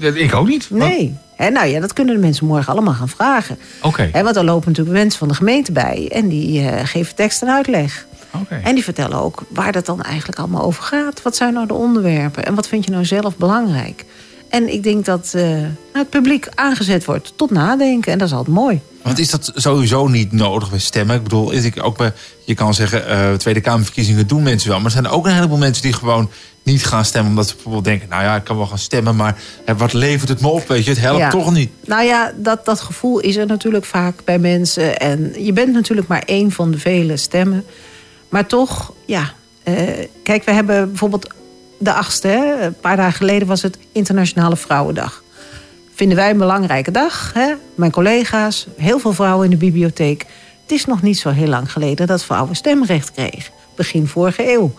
eh, ik ook niet. nee. Nou ja, dat kunnen de mensen morgen allemaal gaan vragen. Oké. Hè, want er lopen natuurlijk mensen van de gemeente bij... en die geven tekst en uitleg. Oké. En die vertellen ook waar dat dan eigenlijk allemaal over gaat. Wat zijn nou de onderwerpen? En wat vind je nou zelf belangrijk? En ik denk dat eh, nou, het publiek aangezet wordt tot nadenken. En dat is altijd mooi. Want is dat sowieso niet nodig bij stemmen? Ik bedoel, is ik ook bij, je kan zeggen, eh, Tweede Kamerverkiezingen doen mensen wel. Maar er zijn ook een heleboel mensen die gewoon niet gaan stemmen. Omdat ze bijvoorbeeld denken, nou ja, ik kan wel gaan stemmen. Maar hè, wat levert het me op, weet je? Het helpt Ja. toch niet. Nou ja, dat, dat gevoel is er natuurlijk vaak bij mensen. En je bent natuurlijk maar één van de vele stemmen. Maar toch, ja. eh, kijk, we hebben bijvoorbeeld de achtste. Hè? Een paar dagen geleden was het Internationale Vrouwendag. Vinden wij een belangrijke dag. Hè? Mijn collega's, heel veel vrouwen in de bibliotheek. Het is nog niet zo heel lang geleden dat vrouwen stemrecht kregen. Begin vorige eeuw.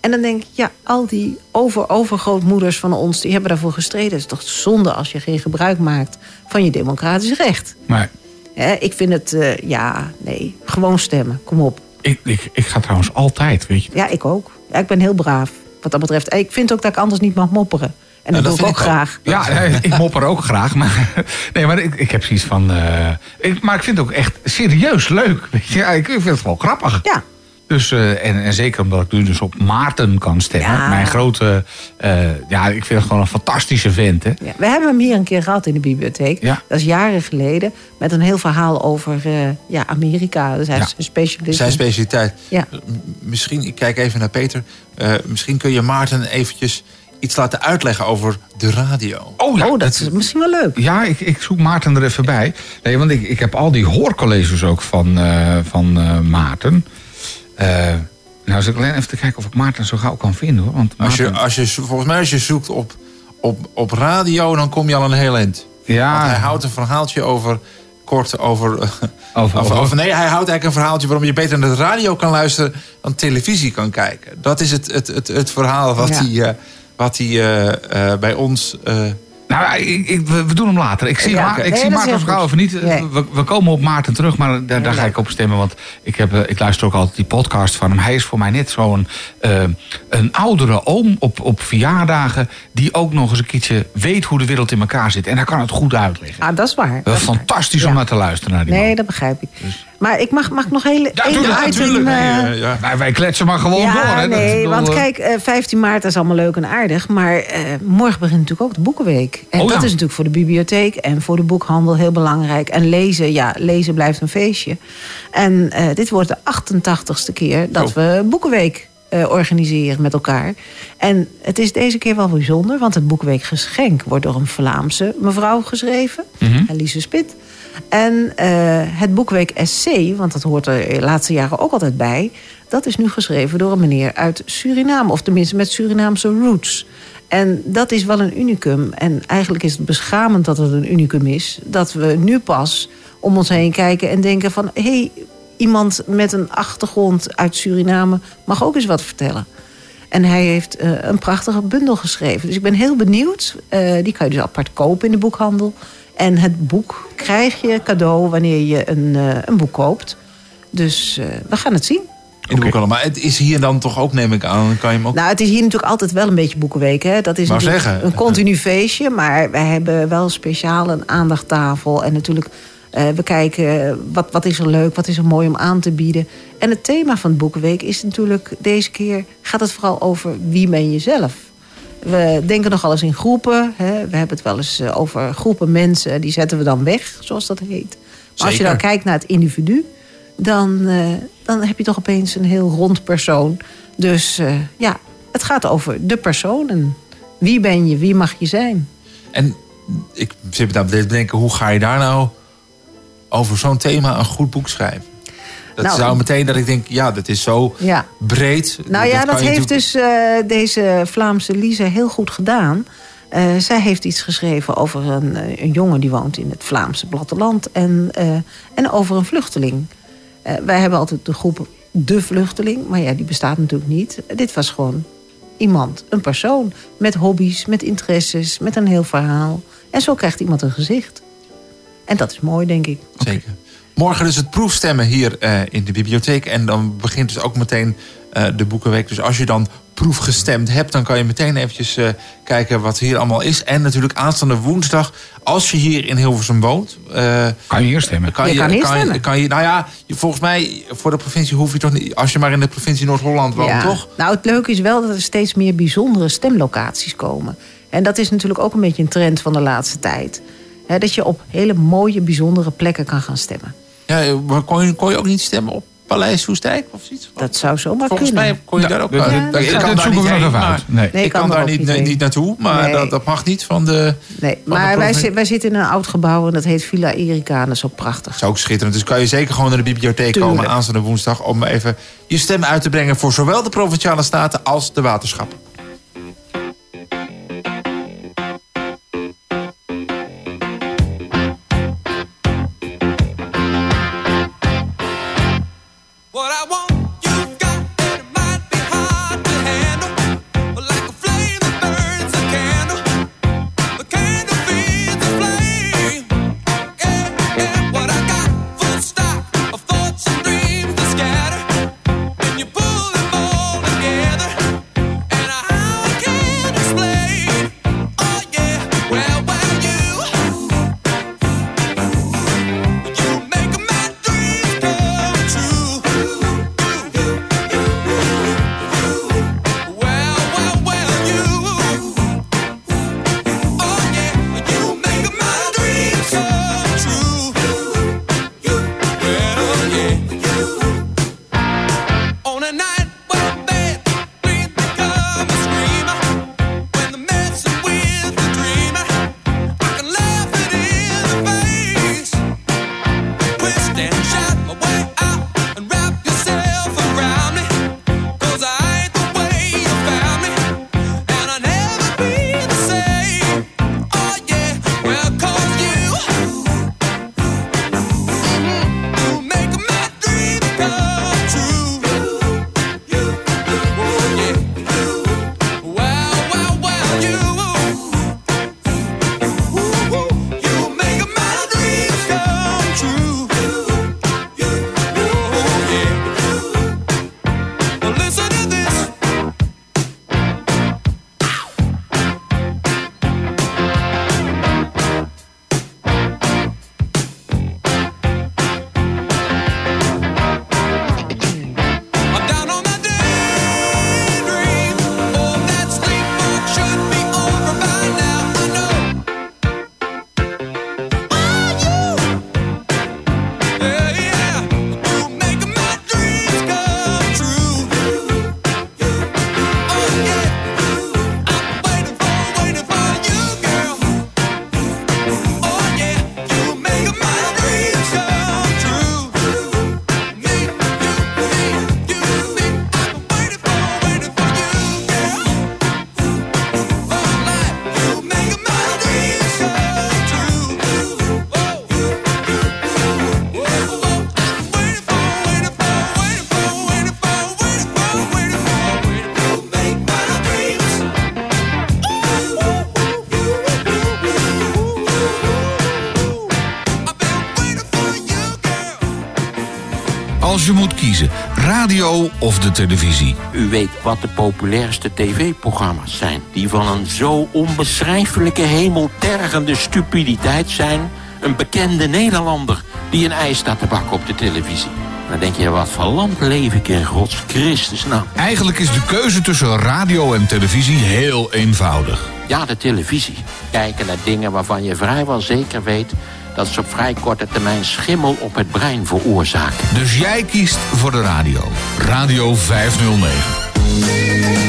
En dan denk ik, ja, al die over-overgrootmoeders van ons... die hebben daarvoor gestreden. Het is toch zonde als je geen gebruik maakt van je democratisch recht. Maar Hè, ik vind het, eh, ja, nee, gewoon stemmen. Kom op. ik, ik, ik ga trouwens altijd, weet je. Ja, ik ook. Ja, ik ben heel braaf wat dat betreft. Ik vind ook dat ik anders niet mag mopperen. En dat, Nou, doe ik ook graag. Ja, ik mopper ook graag. Maar, nee, maar ik, ik heb zoiets van... eh, ik, maar ik vind het ook echt serieus leuk. Weet je? Ik vind het wel grappig. Ja. Dus, eh, en, en zeker omdat ik nu dus op Maarten kan stemmen. Ja. Mijn grote... eh, ja, ik vind het gewoon een fantastische vent. Hè? Ja, we hebben hem hier een keer gehad in de bibliotheek. Ja. Dat is jaren geleden. Met een heel verhaal over eh, ja, Amerika. Dus hij is een specialist. Zijn specialiteit. Ja. Misschien, ik kijk even naar Peter. Eh, misschien kun je Maarten eventjes iets laten uitleggen over de radio. Oh, ja, dat is misschien wel leuk. Ja, ik, ik zoek Maarten er even bij. Nee, want ik, ik heb al die hoorcolleges ook van, eh, van eh, Maarten. Eh, nou, zit ik alleen even te kijken of ik Maarten zo gauw kan vinden. Hoor. Want Als je, als je, volgens mij als je zoekt op, op, op radio, dan kom je al een heel eind. Ja. Want hij houdt een verhaaltje over, kort over... Over- over, over- nee, hij houdt eigenlijk een verhaaltje waarom je beter naar de radio kan luisteren dan televisie kan kijken. Dat is het, het, het, het verhaal wat Ja. hij, eh, wat hij eh, bij ons... eh, Nou, ik, ik- we, doen hem later. Ik zie, Ja, oké. ik Nee, zie Maarten goed. even niet. Nee. We, we komen op Maarten terug, maar daar, daar ga ik op stemmen. Want ik, heb, eh, ik luister ook altijd die podcast van hem. Hij is voor mij net zo'n eh, een oudere oom op, op verjaardagen... die ook nog eens een keertje weet hoe de wereld in elkaar zit. En hij kan het goed uitleggen. Ah, dat is waar. Dat Dat is is waar. fantastisch om naar te luisteren naar die man. Nee, dat begrijp ik. Maar ik mag, mag nog heel Ja, één tuurlijk, item... natuurlijk. Nee, eh, eh, ja. wij, wij kletsen maar gewoon ja, door. Hè. Nee, bedoel, want eh, kijk, eh, 15 maart is allemaal leuk en aardig. Maar morgen begint natuurlijk ook de Boekenweek. En Oh, dat ja. is natuurlijk voor de bibliotheek en voor de boekhandel heel belangrijk. En lezen, ja, lezen blijft een feestje. En dit wordt de 88ste keer dat Oh. we Boekenweek organiseren met elkaar. En het is deze keer wel bijzonder, want het Boekenweek Geschenk wordt door een Vlaamse mevrouw geschreven, Mhm. Elise Spit. En eh, het Boekweek SC, want dat hoort er de laatste jaren ook altijd bij... dat is nu geschreven door een meneer uit Suriname. Of tenminste met Surinaamse roots. En dat is wel een unicum. En eigenlijk is het beschamend dat het een unicum is. Dat we nu pas om ons heen kijken en denken van... hé, hey, iemand met een achtergrond uit Suriname mag ook eens wat vertellen. En hij heeft eh, een prachtige bundel geschreven. Dus ik ben heel benieuwd. Eh, die kan je dus apart kopen in de boekhandel. En het boek krijg je cadeau wanneer je een, eh, een boek koopt. Dus eh, we gaan het zien. in de boekhandel. Maar het is hier dan toch ook, neem ik aan. Dan kan je hem ook... Nou, het is hier natuurlijk altijd wel een beetje boekenweek. Hè? Dat is zeggen. een continu feestje. Maar wij hebben wel speciaal een aandachttafel. En natuurlijk, eh, we kijken wat, wat is er leuk, wat is er mooi om aan te bieden. En het thema van Boekenweek is natuurlijk deze keer... gaat het vooral over wie ben je zelf. We denken nogal eens in groepen. Hè? We hebben het wel eens eh, over groepen mensen. Die zetten we dan weg, zoals dat heet. Maar als je dan kijkt naar het individu... dan, eh, dan heb je toch opeens een heel rond persoon. Dus eh, ja, het gaat over de persoon. En wie ben je, wie mag je zijn? En ik zit me daar te denken, hoe ga je daar nou over zo'n thema een goed boek schrijven? Dat Nou, zou meteen dat ik denk, ja, dat is zo Ja. breed. Nou ja, dat heeft natuurlijk- dus eh, deze Vlaamse Lise heel goed gedaan. Eh, zij heeft iets geschreven over een, eh, een jongen die woont in het Vlaamse platteland. En, en over een vluchteling. Wij hebben altijd de groep De Vluchteling. Maar ja, die bestaat natuurlijk niet. Dit was gewoon iemand, een persoon. Met hobby's, met interesses, met een heel verhaal. En zo krijgt iemand een gezicht. En dat is mooi, denk ik. Zeker. Morgen dus het proefstemmen hier eh, in de bibliotheek. En dan begint dus ook meteen eh, de Boekenweek. Dus als je dan proefgestemd hebt, dan kan je meteen eventjes eh, kijken wat hier allemaal is. En natuurlijk aanstaande woensdag, als je hier in Hilversum woont... eh, Kan je hier stemmen? kan Je kan hier kan, stemmen. kan je, nou ja, je- volgens mij voor de provincie hoef je toch niet... Als je maar in de provincie Noord-Holland woont, Ja. toch? Nou, het leuke is wel dat er steeds meer bijzondere stemlocaties komen. En dat is natuurlijk ook een beetje een trend van de laatste tijd. Hè, dat je op hele mooie, bijzondere plekken kan gaan stemmen. Ja, maar kon je, kon je ook niet stemmen op Paleis Soestdijk of zoiets? Dat zou zomaar Volgens kunnen. mij kon je daar ook... dat- ik dat kan daar zoeken niet we nog heen, maar- uit. Nee. Nee, ik kan kan daar ook niet, niet naartoe, maar Nee. dat, dat mag niet van de... Nee, maar wij, zi- wij zitten in een oud gebouw en dat heet Villa Erika. En dat is zo prachtig. Dat is ook schitterend. Dus kan je zeker gewoon naar de bibliotheek Tuurlijk. komen aanstaande woensdag... om even je stem uit te brengen voor zowel de Provinciale Staten als de waterschappen. Als je moet kiezen, radio of de televisie. U weet wat de populairste tv-programma's zijn. Die van een zo onbeschrijfelijke hemeltergende stupiditeit zijn. Een bekende Nederlander die een ijs staat te bakken op de televisie. Dan denk je, wat voor land leef ik in Gods Christus nou? Eigenlijk is de keuze tussen radio en televisie heel eenvoudig. Ja, de televisie. Kijken naar dingen waarvan je vrijwel zeker weet... dat ze op vrij korte termijn schimmel op het brein veroorzaken. Dus jij kiest voor de radio. Radio 509.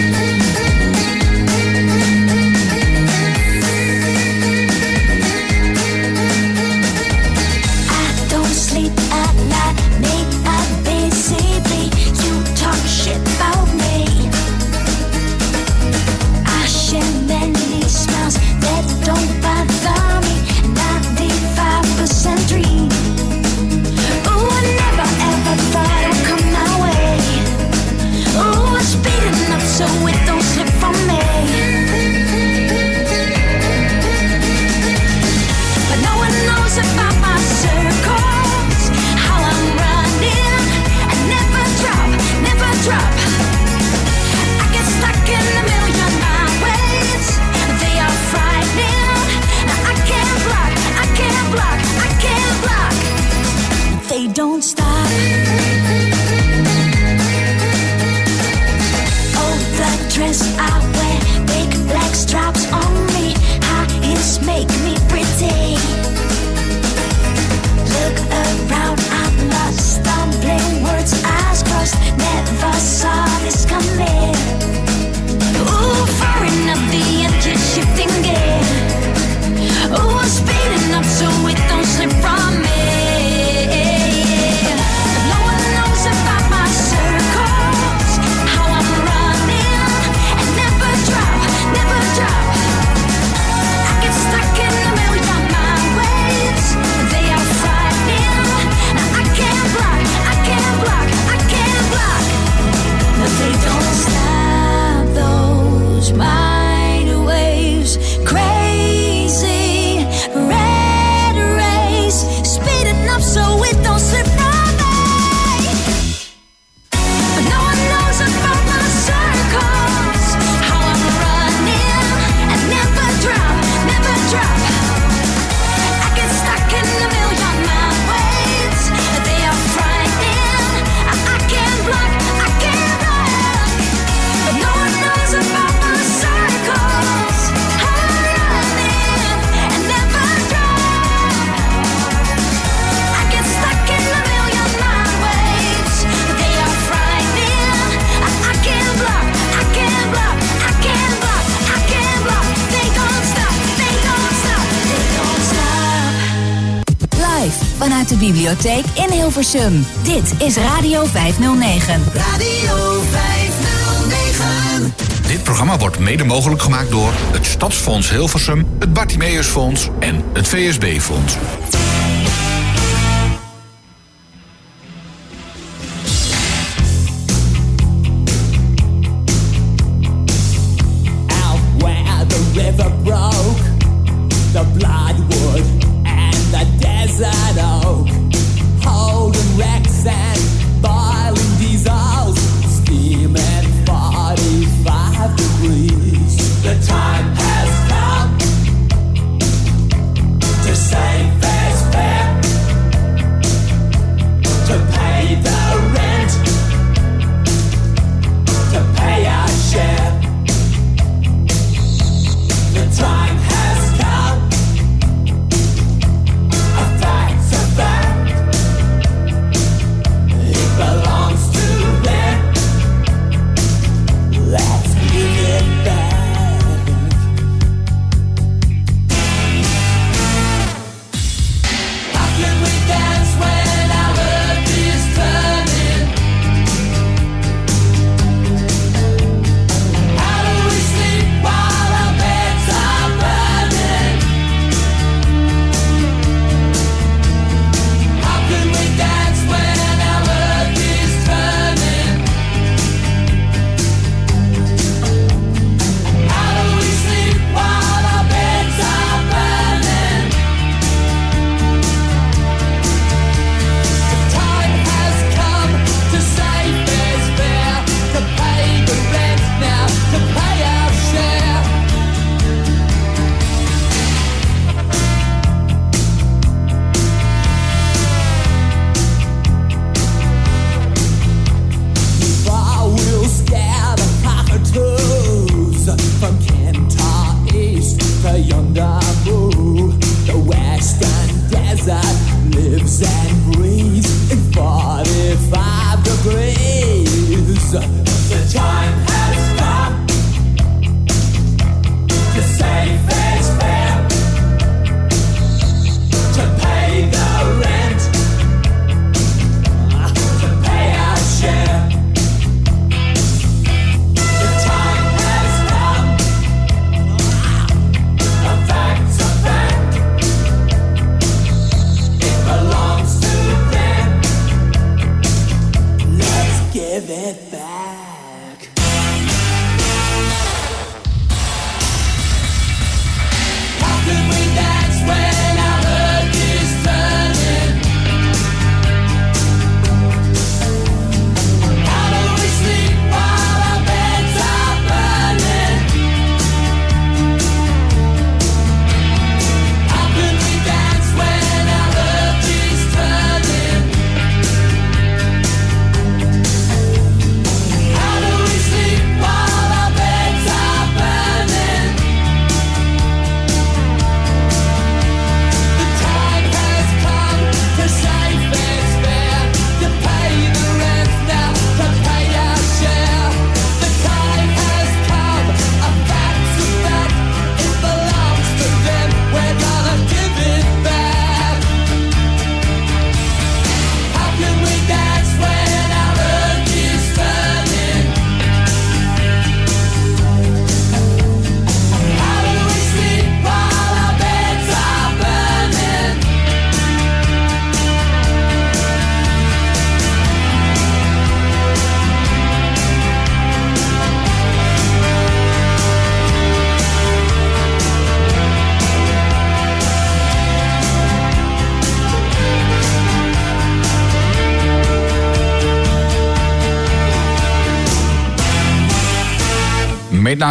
Dit is Radio 509. Radio 509. Dit programma wordt mede mogelijk gemaakt door het Stadsfonds Hilversum, het Bartimeusfonds en het VSB-fonds.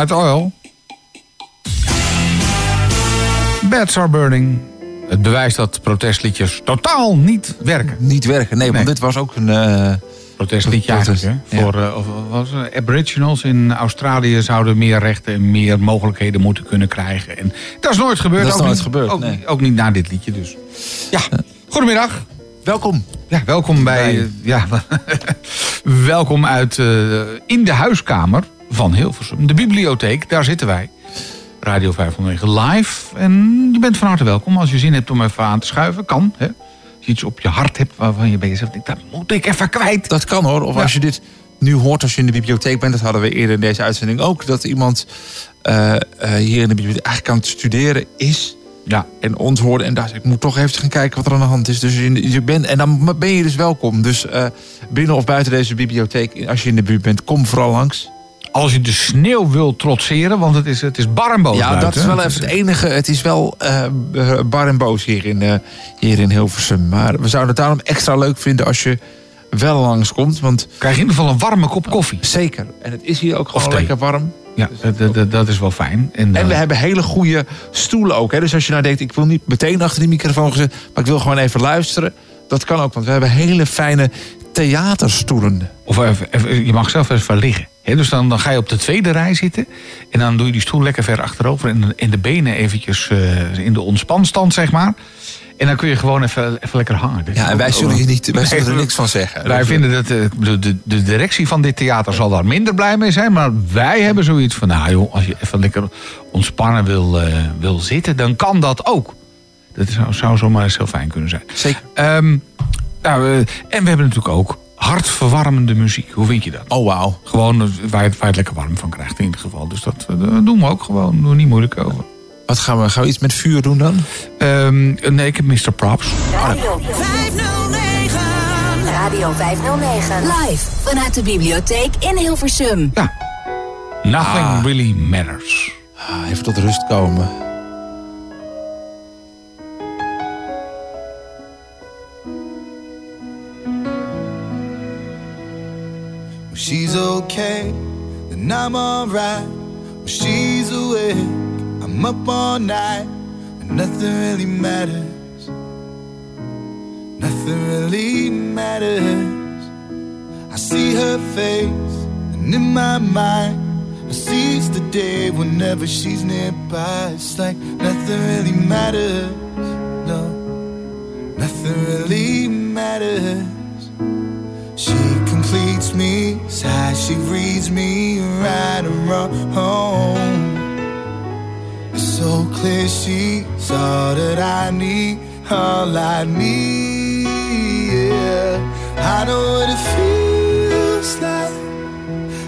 Midnight Oil. Beds are burning. Het bewijst dat protestliedjes totaal niet werken. Niet werken, nee, want dit was ook een... Eh, Protestliedje eigenlijk, Voor Ja. Voor eh, was aboriginals in Australië zouden meer rechten en meer mogelijkheden moeten kunnen krijgen. En dat is nooit gebeurd. Dat is ook nooit niet, gebeurd, ook, nee. ook, niet na dit liedje dus. Ja, eh, goedemiddag. Welkom. Ja, welkom bij... Ja, welkom uit In de Huiskamer van Hilversum. De bibliotheek, daar zitten wij. Radio 509 live. En je bent van harte welkom. Als je zin hebt om even aan te schuiven, kan. Hè? Als je iets op je hart hebt waarvan je bezig bent, dat moet ik even kwijt. Dat kan hoor. Of als je dit nu hoort als je in de bibliotheek bent. Dat hadden we eerder in deze uitzending ook. Dat iemand eh, eh, hier in de bibliotheek eigenlijk aan het studeren is. Ja. En ons hoorde en dacht, ik moet toch even gaan kijken wat er aan de hand is. Dus je, bent, en dan ben je dus welkom. Dus eh, binnen of buiten deze bibliotheek, als je in de buurt bent, kom vooral langs. Als je de sneeuw wil trotseren, want het is, het is bar en boos Ja, dat is wel even het enige. Het is wel eh, bar en boos hier in, eh, hier in Hilversum. Maar we zouden het daarom extra leuk vinden als je wel langskomt. Want Krijg je in ieder geval een warme kop koffie. Zeker. En het is hier ook gewoon lekker warm. Ja, dat, dat- is wel fijn. En, En eh, we hebben hele goede stoelen ook. Hè? Dus als je nou denkt, ik wil niet meteen achter die microfoon gezet... maar ik wil gewoon even luisteren. Dat kan ook, want we hebben hele fijne theaterstoelen. Of even, even- je mag zelf even liggen. Dus dan, dan ga je op de tweede rij zitten. En dan doe je die stoel lekker ver achterover. En, en de benen eventjes eh, in de ontspanstand, zeg maar. En dan kun je gewoon even, even lekker hangen. Ja, en wij zullen, je niet, wij zullen er niks van zeggen. Wij Dus, vinden dat eh, bedoel, de, de directie van dit theater zal daar minder blij mee zijn. Maar wij hebben zoiets van, nou joh, als je even lekker ontspannen wil, eh, wil zitten, dan kan dat ook. Dat zou, zou zomaar eens heel fijn kunnen zijn. Zeker. Ehm, nou, eh, en we hebben natuurlijk ook hartverwarmende muziek. Hoe vind je dat? Oh, wauw. Gewoon eh, waar je, waar je het lekker warm van krijgt in ieder geval. Dus dat, eh, dat doen we ook gewoon. Doen we niet moeilijk over. Wat gaan we, gaan we iets met vuur doen dan? Ehm, nee, ik heb Mr. Props. Radio 509. Radio 509. Live vanuit de bibliotheek in Hilversum. Ja. Nothing Ah. really matters. Ah, even tot rust komen. She's okay, then I'm alright. When she's awake, I'm up all night, and nothing really matters. Nothing really matters. I see her face, and in my mind, I seize the day whenever she's nearby. It's like nothing really matters. No, nothing really matters. She completes me, sighs, she reads me right and wrong. It's so clear she's all that I need, all I need. Yeah, I know what it feels like.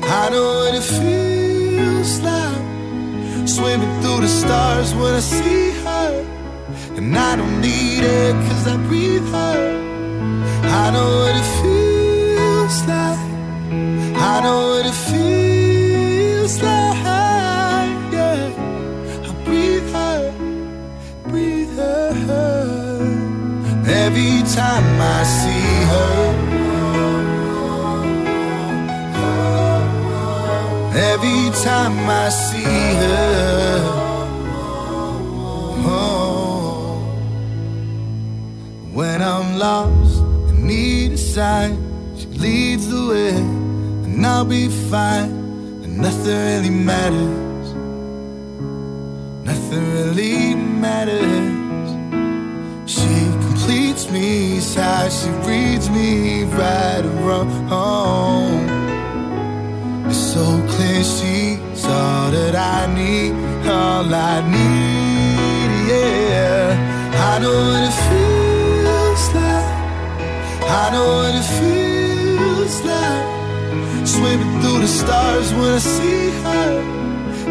I know what it feels like. Swimming through the stars when I see her. And I don't need her cause I breathe her. I know what it feels. I know what it feels like. Yeah, I breathe her, breathe her. Every time I see her. Every time I see her. Oh. When I'm lost and need a sign, she leads the way, and I'll be fine, and nothing really matters. Nothing really matters. She completes me, sighs, she reads me right and wrong. It's so clear she's all that I need, all I need, yeah. I know what it feels like. I know what it feels like. Swimming through the stars when I see her.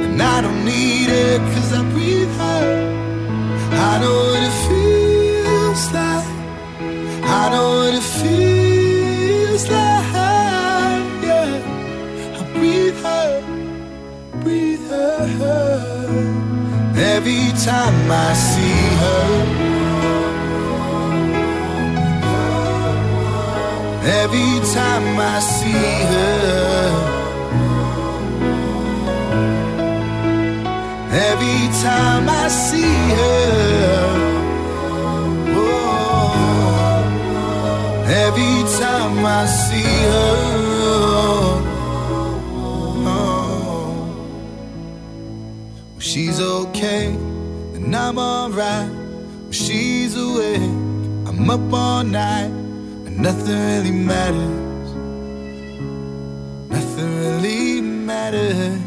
And I don't need it cause I breathe her. I know what it feels like. I know what it feels like. Yeah. I breathe her, breathe her. Every time I see her. Every time I see her. Every time I see her. Oh, every time I see her. Oh, she's okay, and I'm alright. She's awake, I'm up all night, nothing really matters. Nothing really matters.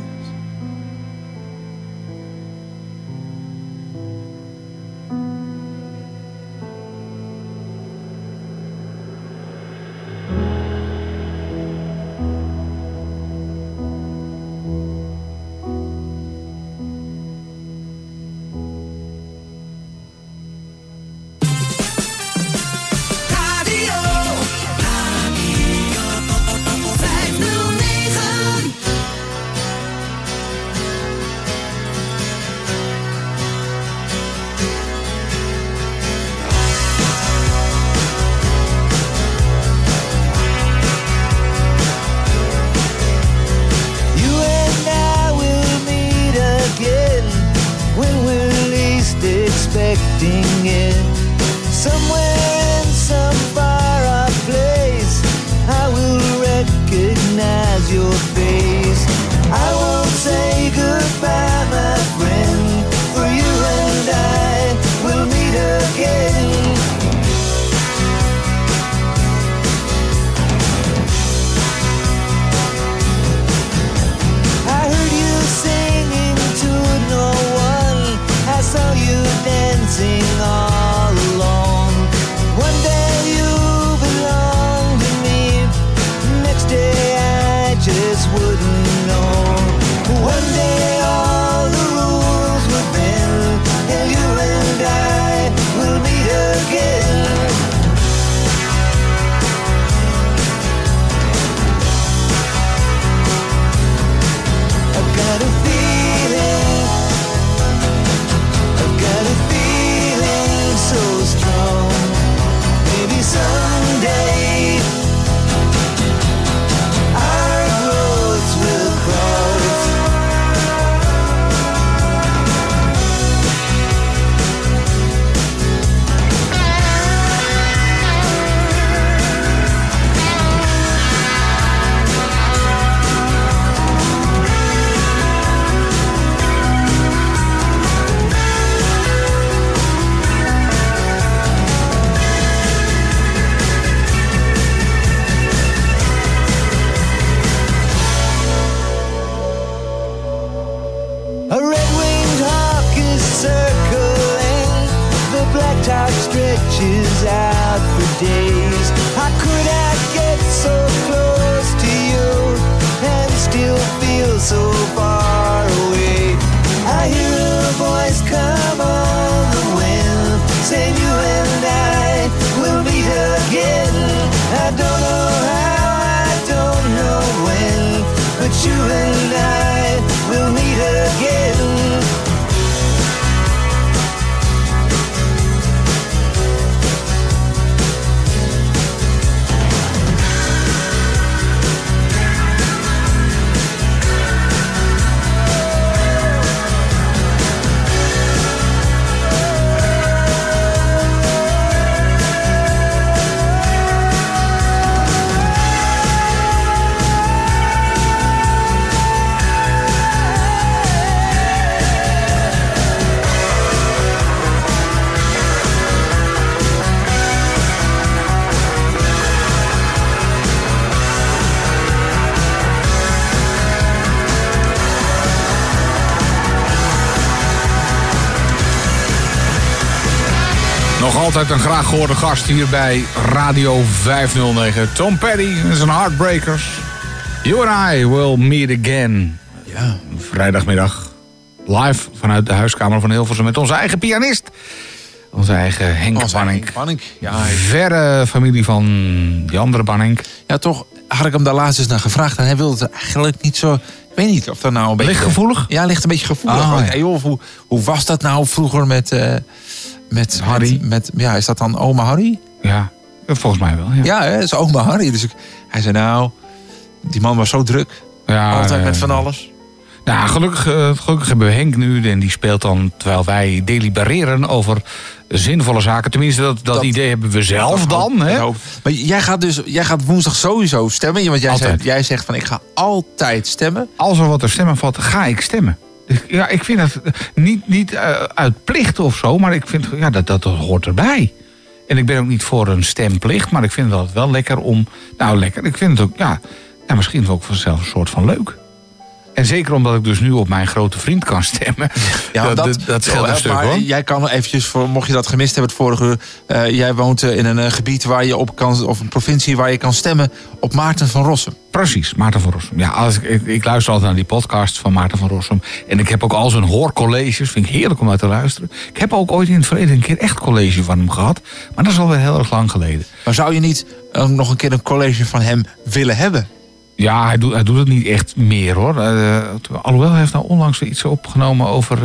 Altijd een graag gehoorde gast hier bij Radio 509. Tom Petty en zijn Heartbreakers. You and I will meet again. Ja. Vrijdagmiddag. Live vanuit de huiskamer van Hilversum met onze eigen pianist. Onze eigen Henk Onze ja, Verre familie van die andere Banning. Ja, toch had ik hem daar laatst eens naar gevraagd. En hij wilde het eigenlijk niet zo... Ik weet niet of dat nou een beetje... gevoelig? Ja, ligt een beetje gevoelig. Ja. hey, joh, hoe, hoe was dat nou vroeger met... eh, met Harry? Met, ja, is dat dan oma Harry? Ja, volgens mij wel. Ja, Ja, hè, dat is oma Harry. Dus ik, hij zei nou... Die man was zo druk. Ja, Altijd eh, met van alles. Nou, gelukkig, eh, gelukkig hebben we Henk nu. En die speelt dan, terwijl wij delibereren over zinvolle zaken. Tenminste, dat, dat, idee hebben we zelf dan. Hè? Maar jij gaat dus jij gaat woensdag sowieso stemmen. Want jij, zegt, jij zegt van ik ga altijd stemmen. Als er wat te stemmen valt, ga ik stemmen. Ja, ik vind dat eh, niet, niet eh, uit plicht of zo, maar ik vind ja, dat, dat, dat hoort erbij. En ik ben ook niet voor een stemplicht, maar ik vind dat wel lekker om. Nou, lekker. Ik vind het ook, ja, ja misschien ook vanzelf een soort van leuk. En zeker omdat ik dus nu op mijn grote vriend kan stemmen. Ja, dat, dat, dat scheelt Oh, een stuk hoor. Jij kan eventjes, voor, mocht je dat gemist hebben het vorige uur. eh, jij woont eh, in een eh, gebied waar je op kan, of een provincie waar je kan stemmen op Maarten van Rossum. Precies, Maarten van Rossum. Ja, als ik, ik, ik luister altijd naar die podcast van Maarten van Rossum. En ik heb ook al zijn hoorcolleges. Vind ik heerlijk om naar te luisteren. Ik heb ook ooit in het verleden een keer echt college van hem gehad. Maar dat is alweer heel erg lang geleden. Maar zou je niet nog een keer een college van hem willen hebben? Ja, hij doet, hij doet het niet echt meer hoor. Eh, alhoewel, hij heeft nou onlangs weer iets opgenomen over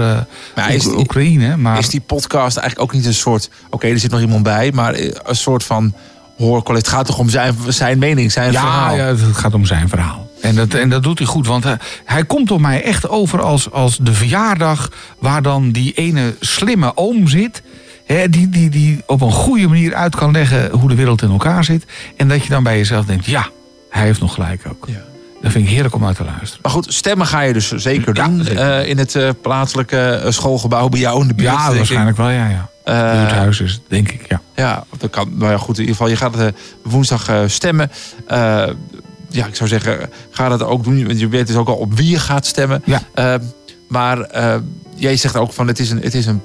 Maar is Oekraïne. Maar Is die podcast eigenlijk ook niet een soort... Oké, er zit nog iemand bij, maar eh, een soort van hoorcollege. Het gaat toch om zijn, zijn mening, zijn ja, verhaal? ja, het gaat om zijn verhaal. En dat, en dat doet hij goed, want hij, hij komt op mij echt over als, als de verjaardag... waar dan die ene slimme oom zit... Hè, die, die, die op een goede manier uit kan leggen hoe de wereld in elkaar zit. En dat je dan bij jezelf denkt, ja, hij heeft nog gelijk ook. Dat vind ik heerlijk om uit te luisteren. Maar goed, stemmen ga je dus zeker doen eh, in het eh, plaatselijke eh, schoolgebouw bij jou in de buurt. Ja, ik. waarschijnlijk wel, ja. ja. Eh, Buurthuis is het, denk ik, ja. Ja, dat kan. Nou ja, goed. In ieder geval, je gaat eh, woensdag eh, stemmen. Eh, ja, ik zou zeggen, ga dat ook doen. Want je weet dus ook al op wie je gaat stemmen. Ja. Maar eh, jij zegt ook van, het is een... Het is een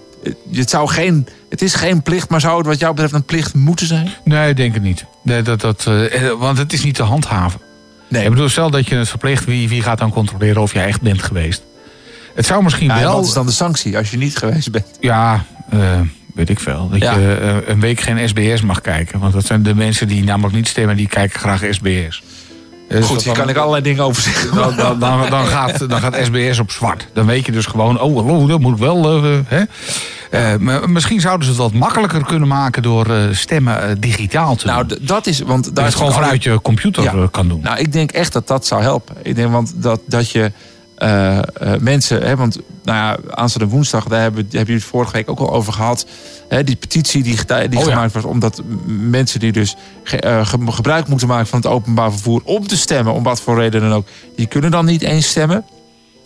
het, zou geen, het is geen plicht, maar zou het wat jou betreft een plicht moeten zijn? Nee, ik denk het niet. Nee, dat, dat, eh, want het is niet te handhaven. Nee. Ik bedoel, stel dat je het verplicht, wie, wie gaat dan controleren of jij echt bent geweest? Het zou misschien Ja, wel... wat is dan de sanctie als je niet geweest bent? Ja, eh, weet ik veel. Dat Ja. je eh, een week geen SBS mag kijken. Want dat zijn de mensen die namelijk niet stemmen, die kijken graag SBS. Dus Goed, dat hier dan- kan ik allerlei dingen over zeggen. Dan, dan, dan, gaat, dan gaat SBS op zwart. Dan weet je dus gewoon, oh, hallo, dat moet wel. eh, hè? Eh, maar misschien zouden ze het wat makkelijker kunnen maken door eh, stemmen digitaal te Nou, doen. d- dat is, want Dat daar je het gewoon vanuit je computer Ja. kan doen. Nou, ik denk echt dat dat zou helpen. Ik denk want dat, dat je eh, eh, mensen, hè, want nou ja, aanstaande woensdag, daar hebben, hebben jullie het vorige week ook al over gehad. Hè, die petitie die, die Oh ja. gemaakt was, omdat mensen die dus ge- eh, ge- gebruik moeten maken van het openbaar vervoer om te stemmen, om wat voor reden dan ook, die kunnen dan niet eens stemmen.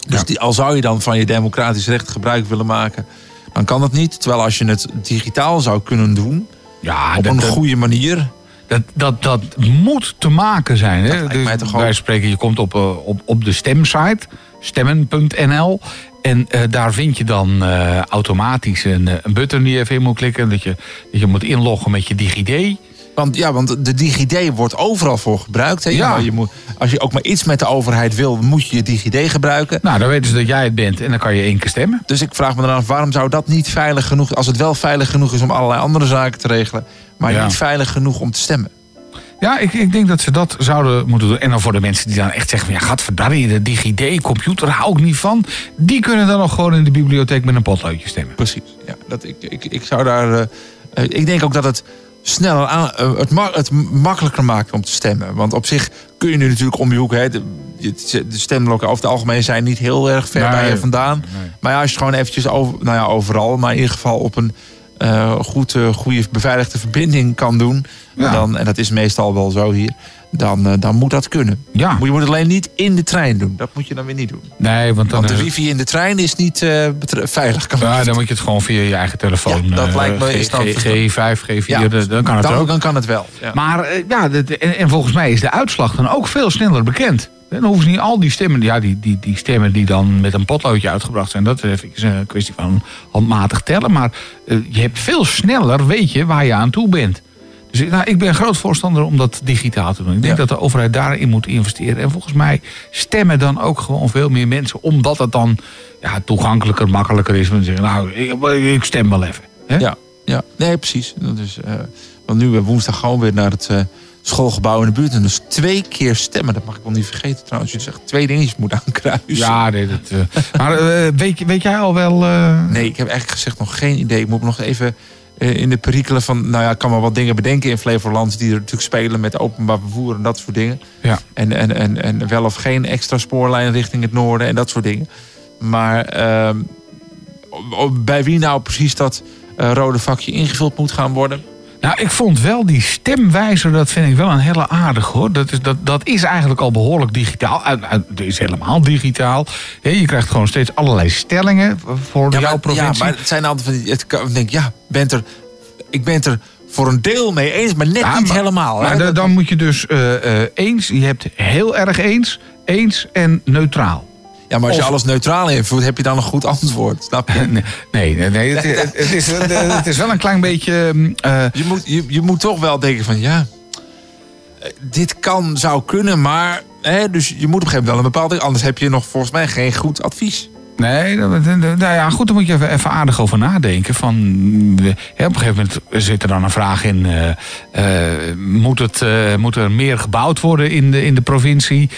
Dus die, al zou je dan van je democratisch recht gebruik willen maken, dan kan dat niet. Terwijl als je het digitaal zou kunnen doen, ja, op dat- een goede manier. Dat, dat, dat moet te maken zijn. Hè? Dus wij spreken, je komt op, op, op de stemsite, stemmen.nl. En eh, daar vind je dan eh, automatisch een, eh, een button die je even in moet klikken. Dat je, dat je moet inloggen met je DigiD. Want, ja, want de DigiD wordt overal voor gebruikt. Hè? Ja. Je moet, als je ook maar iets met de overheid wil, moet je je DigiD gebruiken. Nou, dan weten ze dat jij het bent en dan kan je één keer stemmen. Dus ik vraag me dan af, waarom zou dat niet veilig genoeg... als het wel veilig genoeg is om allerlei andere zaken te regelen... maar Ja. niet veilig genoeg om te stemmen? Ja, ik, ik denk dat ze dat zouden moeten doen. En dan voor de mensen die dan echt zeggen van... ja, gadverdarrie, de DigiD, computer, hou ik niet van. Die kunnen dan nog gewoon in de bibliotheek met een potloodje stemmen. Precies. Ja, dat, ik, ik, ik zou daar... eh, eh, ik denk ook dat het sneller aan, eh, het, ma- het makkelijker maakt om te stemmen. Want op zich kun je nu natuurlijk om je hoek... Hè, de, stemlokken over het algemeen zijn niet heel erg ver Nee. bij je vandaan. Maar ja, als je het gewoon eventjes over, nou ja, overal... maar in ieder geval op een eh, goed, eh, goede beveiligde verbinding kan doen... Ja. Dan, en dat is meestal wel zo hier... dan, eh, dan moet dat kunnen. Ja. Je moet het alleen niet in de trein doen. Dat moet je dan weer niet doen. Nee, want dan... Want de wifi in de trein is niet veilig. Kan ja, dan moet je het gewoon via je eigen telefoon. Ja, dat lijkt me G- is dan- G- G5, G4, Ja, dan- dan kan het dan, ook. Dan kan het wel. Maar ja, en volgens mij is de uitslag dan ook veel sneller bekend. Dan hoeven ze niet al die stemmen, ja, die, die, die stemmen die dan met een potloodje uitgebracht zijn, dat is even een kwestie van handmatig tellen. Maar eh, je hebt veel sneller, weet je, waar je aan toe bent. Dus ik- nou, ik ben groot voorstander om dat digitaal te doen. Ik denk dat de overheid daarin moet investeren. En volgens mij stemmen dan ook gewoon veel meer mensen. Omdat het dan ja, toegankelijker, makkelijker is. Want ze zeggen, nou, ik, ik stem wel even. Ja, ja, nee, precies. Dat is, eh, want nu we woensdag gewoon weer naar het eh, schoolgebouw in de buurt. En dus twee keer stemmen. Dat mag ik wel niet vergeten trouwens. Je zegt twee dingetjes moet aankruisen. Ja, nee, dat, eh, maar eh, weet, weet jij al wel... eh, Nee, ik heb eigenlijk gezegd nog geen idee. Ik moet nog even in de perikelen van... Nou ja, ik kan wel wat dingen bedenken in Flevoland... die er natuurlijk spelen met openbaar vervoer en dat soort dingen. Ja. En, en, en, en wel of geen extra spoorlijn richting het noorden en dat soort dingen. Maar ehm, bij wie nou precies dat rode vakje ingevuld moet gaan worden... Nou, ik vond wel die stemwijzer, dat vind ik wel een hele aardig hoor. Dat is, dat, dat is eigenlijk al behoorlijk digitaal. Het is helemaal digitaal. Je krijgt gewoon steeds allerlei stellingen voor Ja, jouw maar, provincie. ja, maar het zijn altijd van die... Het, ik denk, ja, bent er, ik ben het er voor een deel mee eens, maar net Ja, niet maar- helemaal. Maar da- dan moet je dus eh, eh, eens, je hebt heel erg eens, eens en neutraal. Ja, maar als je Of- alles neutraal invult, heb je dan een goed antwoord. Snap je? Nee, nee, nee, het, het, het is, het is wel een klein beetje... mm, eh, Je moet, je, je moet toch wel denken van ja, dit kan, zou kunnen, maar... Hè, dus je moet op een gegeven moment wel een bepaalde... Anders heb je nog volgens mij geen goed advies. Nee, nou ja, goed, daar moet je even, even aardig over nadenken. Van, hè, op een gegeven moment zit er dan een vraag in... eh, eh, moet, het, moet er meer gebouwd worden in de, in de provincie?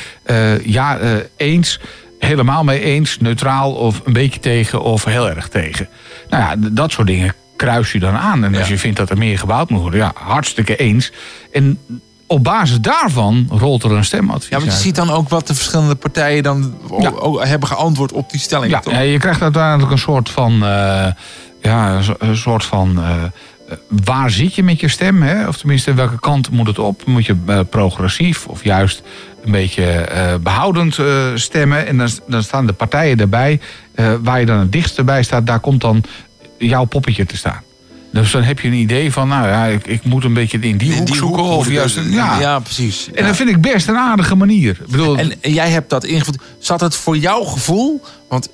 Ja, eens, helemaal mee eens, neutraal of een beetje tegen of heel erg tegen. Nou ja, dat soort dingen kruis je dan aan. En als je vindt dat er meer gebouwd moet worden, ja, hartstikke eens. En op basis daarvan rolt er een stemadvies Ja, want je uit. ziet dan ook wat de verschillende partijen dan Ja. hebben geantwoord op die stelling. Ja, toch? ja, je krijgt uiteindelijk een soort van. eh, ja, een so- een soort van. eh, waar zit je met je stem? Hè? Of tenminste, welke kant moet het op? Moet je eh, progressief of juist een beetje eh, behoudend eh, stemmen? En dan, dan staan de partijen erbij. eh, waar je dan het dichtst bij staat, daar komt dan jouw poppetje te staan. Dus dan heb je een idee van, nou ja, ik, ik moet een beetje in die hoek die zoeken. hoek of juist, ja. ja, precies. En dat vind ik best een aardige manier. Ik bedoel, En, en jij hebt dat ingevuld. Zat het voor jouw gevoel, want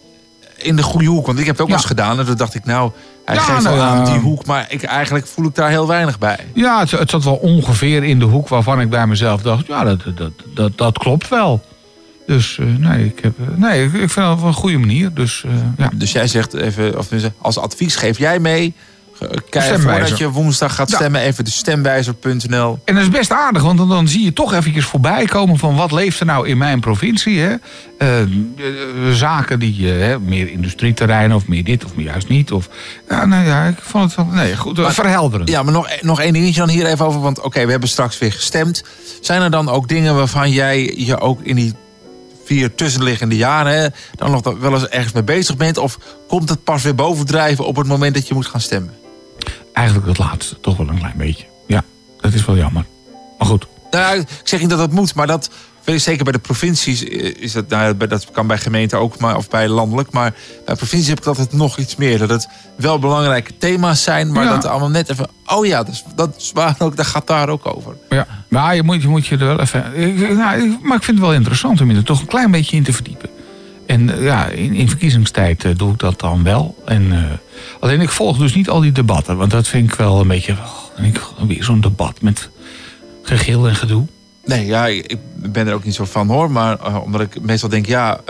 in de goede hoek, want ik heb het ook eens gedaan. En toen dacht ik, nou, hij Ja, geeft nou wel aan die hoek, maar ik, eigenlijk voel ik daar heel weinig bij. Ja, het, het zat wel ongeveer in de hoek waarvan ik bij mezelf dacht... ja, dat, dat, dat, dat klopt wel. Dus eh, nee, ik, heb, eh, nee, ik, ik vind het wel een goede manier. Dus, eh, ja. Dus jij zegt even, of als advies geef jij mee. Kijk voordat je woensdag gaat Ja. stemmen, even de stemwijzer.nl. En dat is best aardig, want dan, dan zie je toch eventjes voorbij komen... van wat leeft er nou in mijn provincie. Hè? Eh, eh, zaken die, hè, meer industrieterreinen of meer dit of meer juist niet. Of, ja, nou ja, ik vond het wel nee, goed, verhelderend. Ja, maar nog, nog één dingetje dan hier even over. Want oké, we hebben straks weer gestemd. Zijn er dan ook dingen waarvan jij je ook in die vier tussenliggende jaren... Hè, dan nog wel eens ergens mee bezig bent? Of komt het pas weer bovendrijven op het moment dat je moet gaan stemmen? Eigenlijk het laatste, toch wel een klein beetje. Ja, dat is wel jammer. Maar goed. Nou, ik zeg niet dat dat moet, maar dat... weet ik Zeker bij de provincies eh, is dat, nou, dat kan bij gemeenten ook, maar, of bij landelijk. Maar bij provincies heb ik altijd nog iets meer. Dat het wel belangrijke thema's zijn, maar Ja. dat allemaal net even. Oh ja, dat is, dat is waar ook, dat gaat daar ook over. Ja, maar je moet je, moet je er wel even. ik- nou, maar ik vind het wel interessant om je er toch een klein beetje in te verdiepen. En eh, ja, in, in verkiezingstijd eh, doe ik dat dan wel. En, eh, alleen ik volg dus niet al die debatten, want dat vind ik wel een beetje. oh, ik, weer zo'n debat met gegil en gedoe. Nee, ja, ik ben er ook niet zo van hoor. Maar omdat ik meestal denk, ja,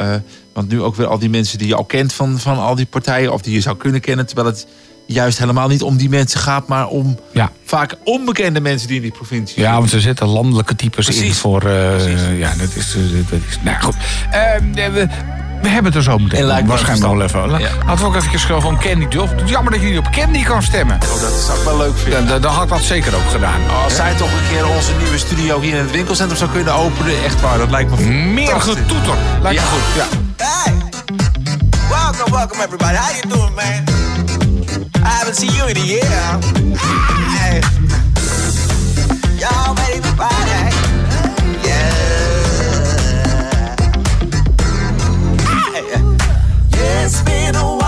want nu ook weer al die mensen die je al kent van, van al die partijen, of die je zou kunnen kennen, terwijl het juist helemaal niet om die mensen gaat, maar om Ja. vaak onbekende mensen die in die provincie Ja, want ze zetten landelijke types in voor. ja, dat is. dat is nou goed. Eh, we, hebben het er zo meteen me waarschijnlijk wel even. Ja. Laten we ook eventjes gewoon Candy Duff. Het is jammer dat je niet op Candy kan stemmen. Oh, dat zou ik wel leuk vinden. Dan, dan, had ik dat zeker ook gedaan. Als zij toch een keer onze nieuwe studio hier in het winkelcentrum zou kunnen openen, echt waar, dat lijkt me Meer getoeter. Lijkt me Ja. goed. Ja. Hey, welcome, welcome everybody. How you doing, man? I haven't seen you in a year. Hey, y'all ready to party? It's been a while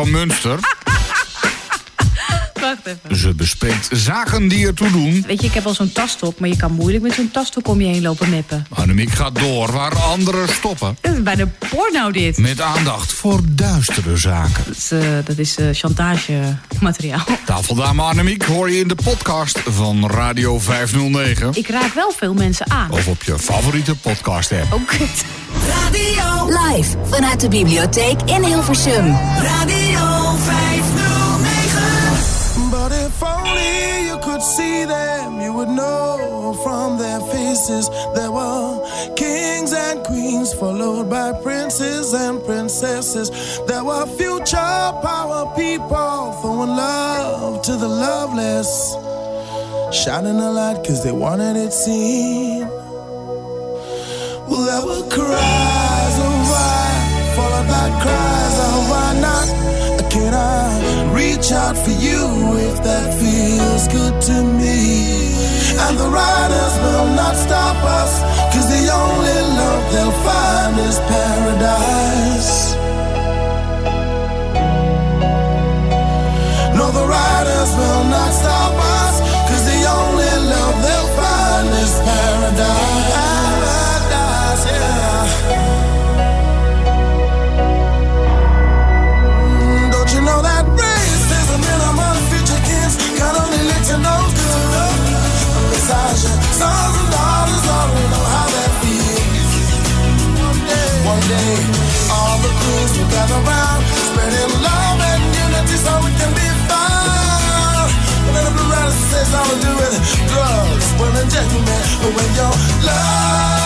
van Munster. Wacht even. Ze bespreekt zaken die ertoe doen. Weet je, ik heb al zo'n tasstok, maar je kan moeilijk met zo'n tasstok om je heen lopen meppen. Annemiek gaat door waar anderen stoppen. Dat is bijna porno dit. Met aandacht voor duistere zaken. Dat is, eh, dat is eh, chantagemateriaal. Tafeldame Annemiek hoor je in de podcast van Radio 509. Ik raak wel veel mensen aan. Of op je favoriete podcast app. Oh, kut. Radio live vanuit de bibliotheek in Hilversum. Radio see them, you would know from their faces there were kings and queens, followed by princes and princesses. There were future power people throwing love to the loveless, shining a light because they wanted it seen. Well, there were cries of why, followed by cries of why not. Can I reach out for you if that feels good to me? And the riders will not stop us, cause the only love they'll find is paradise. No, the riders will not stop us, when your love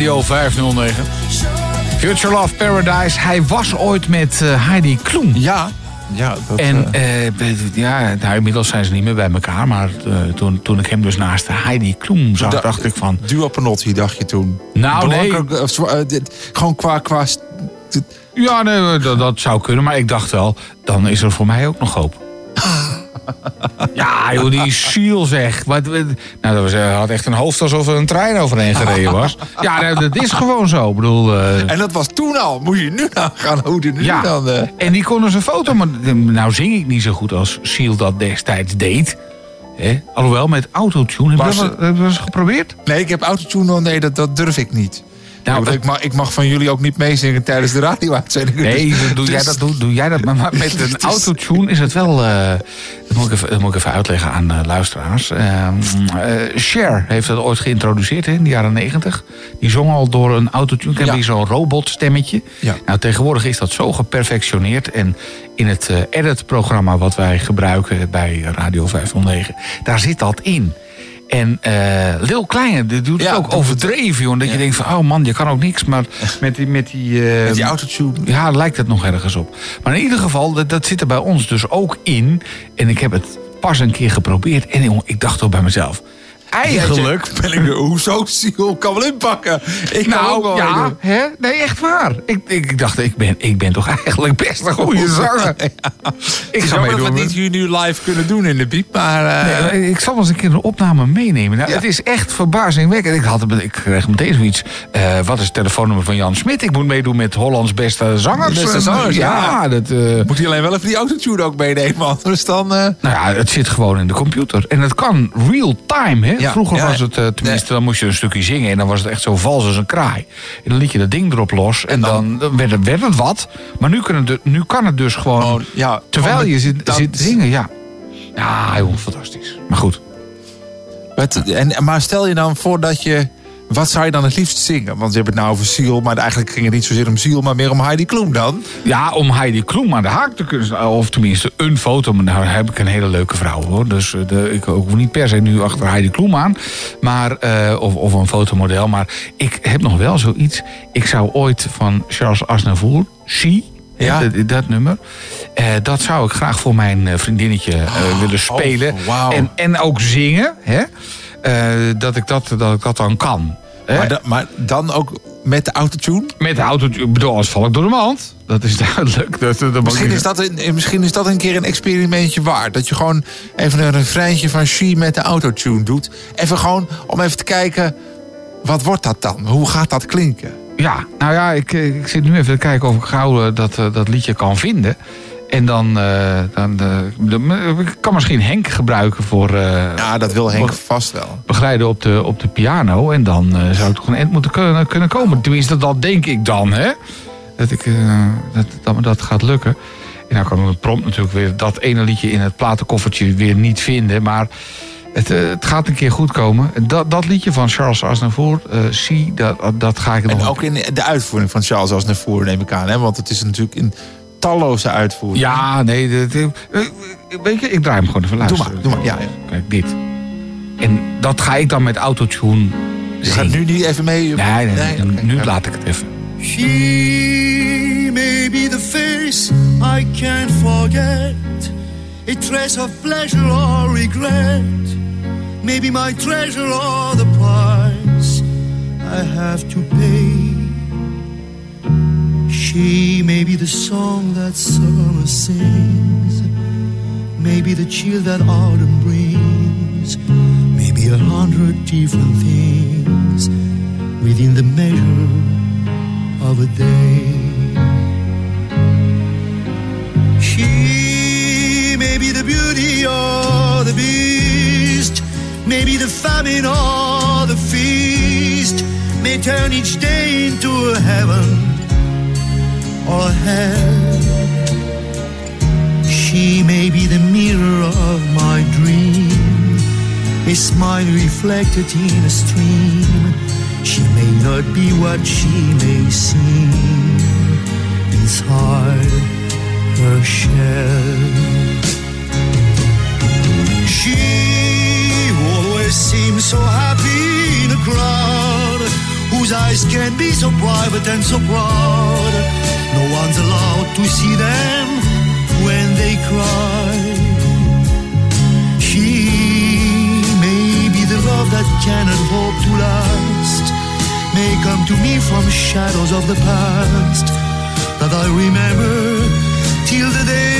Radio 509. Future Love Paradise. Hij was ooit met eh, Heidi Kloem. Ja. Ja, dat, en eh, ja, nou, inmiddels zijn ze niet meer bij elkaar. Maar eh, toen, toen ik hem dus naast Heidi Kloem zag, Da- dacht ik van... Duo Panotti dacht je toen. Nou, nee. Belangrijk, eh, eh, dit- gewoon qua, qua dit- Ja, nee, dat, dat zou kunnen. Maar ik dacht wel, dan is er voor mij ook nog hoop. Ja, joh, die Seal zeg. Wat, wat- nou, dat was, hij had echt een hoofd alsof er een trein overheen gereden was. Ja, nou, dat is gewoon zo. Ik bedoel, eh, En dat was toen al. Moet je nu nagaan hoe die nu ja, dan... eh, en die kon dus een foto. Maar nou zing ik niet zo goed als Seal dat destijds deed. Hè? Alhoewel, met autotune. Heb je Was dat het- wel- heb je dat eens geprobeerd? Nee, ik heb autotune. Nee, dat, dat durf ik niet. Nou, ik, mag, ik mag van jullie ook niet meezingen tijdens de radio-uitzending. Nee, Dus- doe, jij dus- dat, doe, doe jij dat. Maar, maar met een autotune is het wel... eh, dat, moet ik even, dat moet ik even uitleggen aan eh, luisteraars. Eh, Cher heeft dat ooit geïntroduceerd hè, in de jaren negentig. Die zong al door een autotune. Ken je Ja. zo'n robotstemmetje? Ja. Nou, tegenwoordig is dat zo geperfectioneerd. En in het edit-programma wat wij gebruiken bij Radio 509... daar zit dat in. En eh Lil Kleine, die doet het ook overdreven, joh. Dat je denkt van, oh man, je kan ook niks. Maar met die... Met die, eh, Met die ja, lijkt het nog ergens op. Maar in ieder geval, dat, dat zit er bij ons dus ook in. En ik heb het pas een keer geprobeerd. En jongen, ik dacht toch bij mezelf... Eigenlijk ben ik hoezo Siel kan wel inpakken. Ik kan ook wel nou, ja, hè? nee, echt waar. Ik, ik, dacht, ik ben, ik ben toch eigenlijk best een goede zanger. Ik Ik ga zou dat we niet hier nu live kunnen doen in de maar... eh, Nee, maar ik zal wel eens een keer een opname meenemen. Nou, Ja. Het is echt verbazingwekkend. Ik, had, ik kreeg meteen zoiets. eh, wat is het telefoonnummer van Jan Smit? Ik moet meedoen met Hollands beste zangers. Beste zangers, ja. dat, eh, Moet hij alleen wel even die autotune ook meenemen, anders dan... eh, Nou ja, het zit gewoon in de computer. En het kan real time, hè? Ja, Vroeger ja. was het, eh, tenminste, dan moest je een stukje zingen... en dan was het echt zo vals als een kraai. En dan liet je dat ding erop los en dan, dan werd, het, werd het wat. Maar nu, kunnen de, nu kan het dus gewoon... Gewoon, ja, terwijl gewoon je zit, dat- zit te zingen, ja. Ja, joh, fantastisch. Maar goed. Wat, en, maar stel je dan voor dat je... Wat zou je dan het liefst zingen? Want je hebt het nou over Ziel, maar eigenlijk ging het niet zozeer om Ziel, maar meer om Heidi Klum dan. Ja, om Heidi Klum aan de haak te kunnen... of tenminste een foto, maar nou heb ik een hele leuke vrouw, hoor. Dus eh, de, ik hoef niet per se nu achter Heidi Klum aan. Maar, eh, of, of een fotomodel. Maar ik heb nog wel zoiets. Ik zou ooit van Charles Aznavour, She... Ja. dat, dat nummer. eh, dat zou ik graag voor mijn vriendinnetje eh, willen spelen. wauw. en, en ook zingen. Hè? Eh, dat, ik dat, dat ik dat dan kan. Maar, da- maar dan ook met de autotune? Met de auto, ik bedoel, als val ik door de mand. Dat is duidelijk. Dat, dat, Misschien is, dat een, misschien is dat een keer een experimentje waard. Dat je gewoon even een refreintje van She met de autotune doet. Even gewoon om even te kijken, wat wordt dat dan? Hoe gaat dat klinken? Ja, nou ja, ik, ik zit nu even te kijken of ik gauw dat, eh, dat liedje kan vinden. En dan, eh, dan eh, kan misschien Henk gebruiken voor eh, Ja, dat wil Henk vast wel. begeleiden op de, op de piano. En dan zou toch een eind moeten kunnen, kunnen komen. Tenminste, dat denk ik dan, hè. Dat, ik, dat, dat me dat gaat lukken. En dan kan ik prompt natuurlijk weer dat ene liedje in het platenkoffertje weer niet vinden. Maar het, het gaat een keer goed komen. Dat, dat liedje van Charles Aznavour, See, dat, dat ga ik nog... En ook in de uitvoering van Charles Aznavour neem ik aan. Hè? Want het is natuurlijk in talloze uitvoeringen. Ja, nee, dat, eh, weet je, ik draai hem gewoon even Doe luisteren. maar, doe maar. Ja, ja. Kijk, dit. En dat ga ik dan met autotune Je gaat nu niet even mee... Nee, nee, nu laat ik het even. She may be the face I can't forget, a trace of pleasure or regret, maybe my treasure or the price I have to pay. She may be the song that summer sings, maybe the chill that autumn brings, maybe a hundred different things within the measure of a day. She may be the beauty or the beast, maybe the famine or the feast, may turn each day into a heaven or hell. She may be the mirror of my dream, a smile reflected in a stream. She may not be what she may seem inside her shell. She always seems so happy in a crowd whose eyes can be so private and so proud. No one's allowed to see them when they cry. She may be the love that cannot hope to last, may come to me from shadows of the past that I remember till the day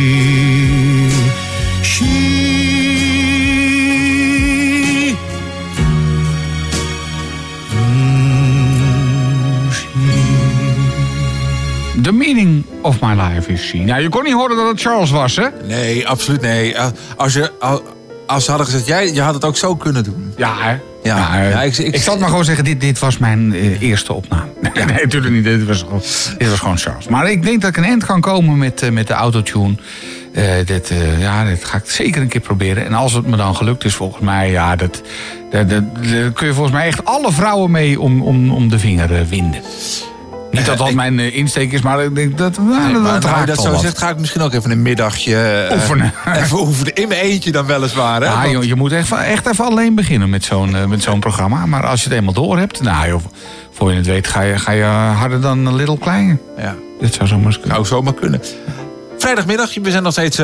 The meaning of my life is she. Nou, je kon niet horen dat het Charles was, hè? Nee, absoluut nee. Eh, Als, je, al- als ze hadden gezegd, jij je had het ook zo kunnen doen. Ja, hè? Ja, eh, ja, ik, ik- ik- zal het maar gewoon zeggen, dit, dit was mijn eh, eerste opname. Nee, nee, natuurlijk niet. Dit was, gewoon, dit was gewoon Charles. Maar ik denk dat ik een eind kan komen met, met de autotune. Eh dit, ja, dit ga ik zeker een keer proberen. En als het me dan gelukt is, volgens mij, ja, dat, dat, dat- daar kun je volgens mij echt alle vrouwen mee om, om, om de vinger winden. Niet dat dat mijn eh, insteek is, maar ik denk dat, nou, Nee, dat, maar dat nou dat zo zegt, ga ik misschien ook even een middagje... eh, Oefenen. Even oefenen. In mijn eentje dan weliswaar. Hè? Ja, joh, je moet echt, echt even alleen beginnen met zo'n eh, met zo'n programma. Maar als je het eenmaal door hebt, nou joh, voor je het weet ga je, ga je harder dan Little Klein. Ja. Dit zou zomaar kunnen. Zou zomaar kunnen. Vrijdagmiddag, we zijn nog steeds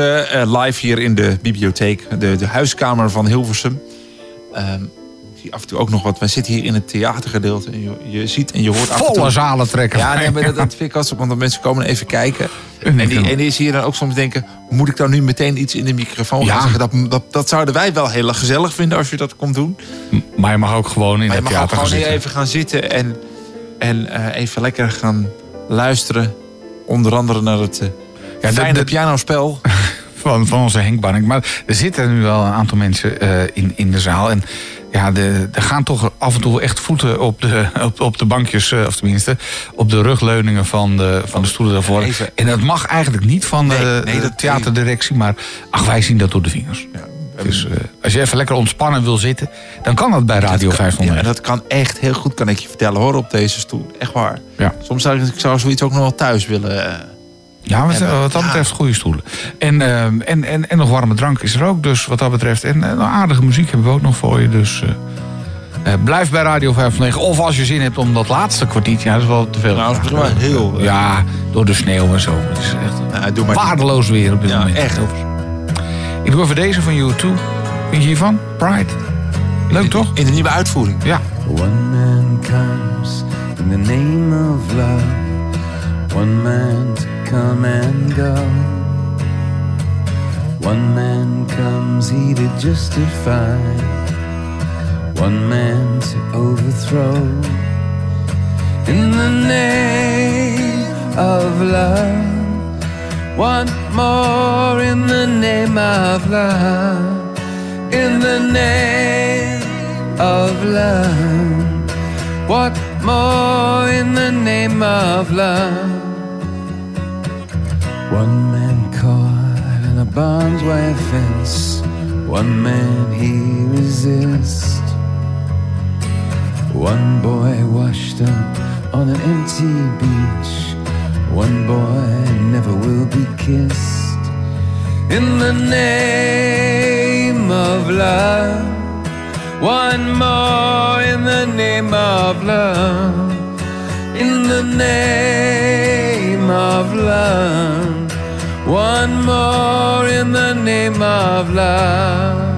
live hier in de bibliotheek. De, de huiskamer van Hilversum. Ehm, zie af en toe ook nog wat. Wij zitten hier in het theatergedeelte. En je, je ziet en je hoort af en toe... Volle zalen trekken. Ja, nee, maar dat, dat vind ik altijd... Want de mensen komen even kijken. En die, en die zie je dan ook soms denken... Moet ik dan nu meteen iets in de microfoon gaan Ja. zeggen? Dat, dat, dat zouden wij wel heel gezellig vinden als je dat komt doen. Maar je mag ook gewoon in je het mag theater gaan gewoon hier zitten. even gaan zitten en, en eh, even lekker gaan luisteren. Onder andere naar het eh Ja, de- fijne de- pianospel. Van, van onze Henk Banning. Maar er zitten nu wel een aantal mensen eh, in, in de zaal. En ja, de, er gaan toch af en toe echt voeten op de, op, op de bankjes, eh, of tenminste op de rugleuningen van de, van de stoelen daarvoor. Even- En dat mag eigenlijk niet van de, nee, de dat- theaterdirectie, maar ach, wij zien dat door de vingers. Dus eh, als je even lekker ontspannen wil zitten, dan kan dat bij Radio Ja, 509. en dat kan echt heel goed, kan ik je vertellen hoor, op deze stoel. Echt waar. Ja. Soms zou ik, ik zou zoiets ook nog wel thuis willen. Ja, wat, dat betreft goede stoelen. En, eh, en, en, en nog warme drank is er ook, dus wat dat betreft. En eh, aardige muziek hebben we ook nog voor je, dus... eh, eh, blijf bij Radio 509. Of als je zin hebt om dat laatste kwartiertje... Ja, dat is wel te veel. Nou, dat is wel heel... Ja, door de sneeuw en zo. Het is echt nou, doe maar waardeloos weer op dit Ja, moment. echt. Ik doe even deze van U2. Vind je hiervan? Pride. Leuk toch? In de nieuwe uitvoering. Ja. One man comes in the name of love. One man to come and go. One man comes he to justify. One man to overthrow. In the name of love. One more in the name of love. In the name of love. What more in the name of love? One man caught in a barbed wire fence. One man he resists. One boy washed up on an empty beach. One boy never will be kissed. In the name of love. One more in the name of love. In the name of love. One more in the name of love.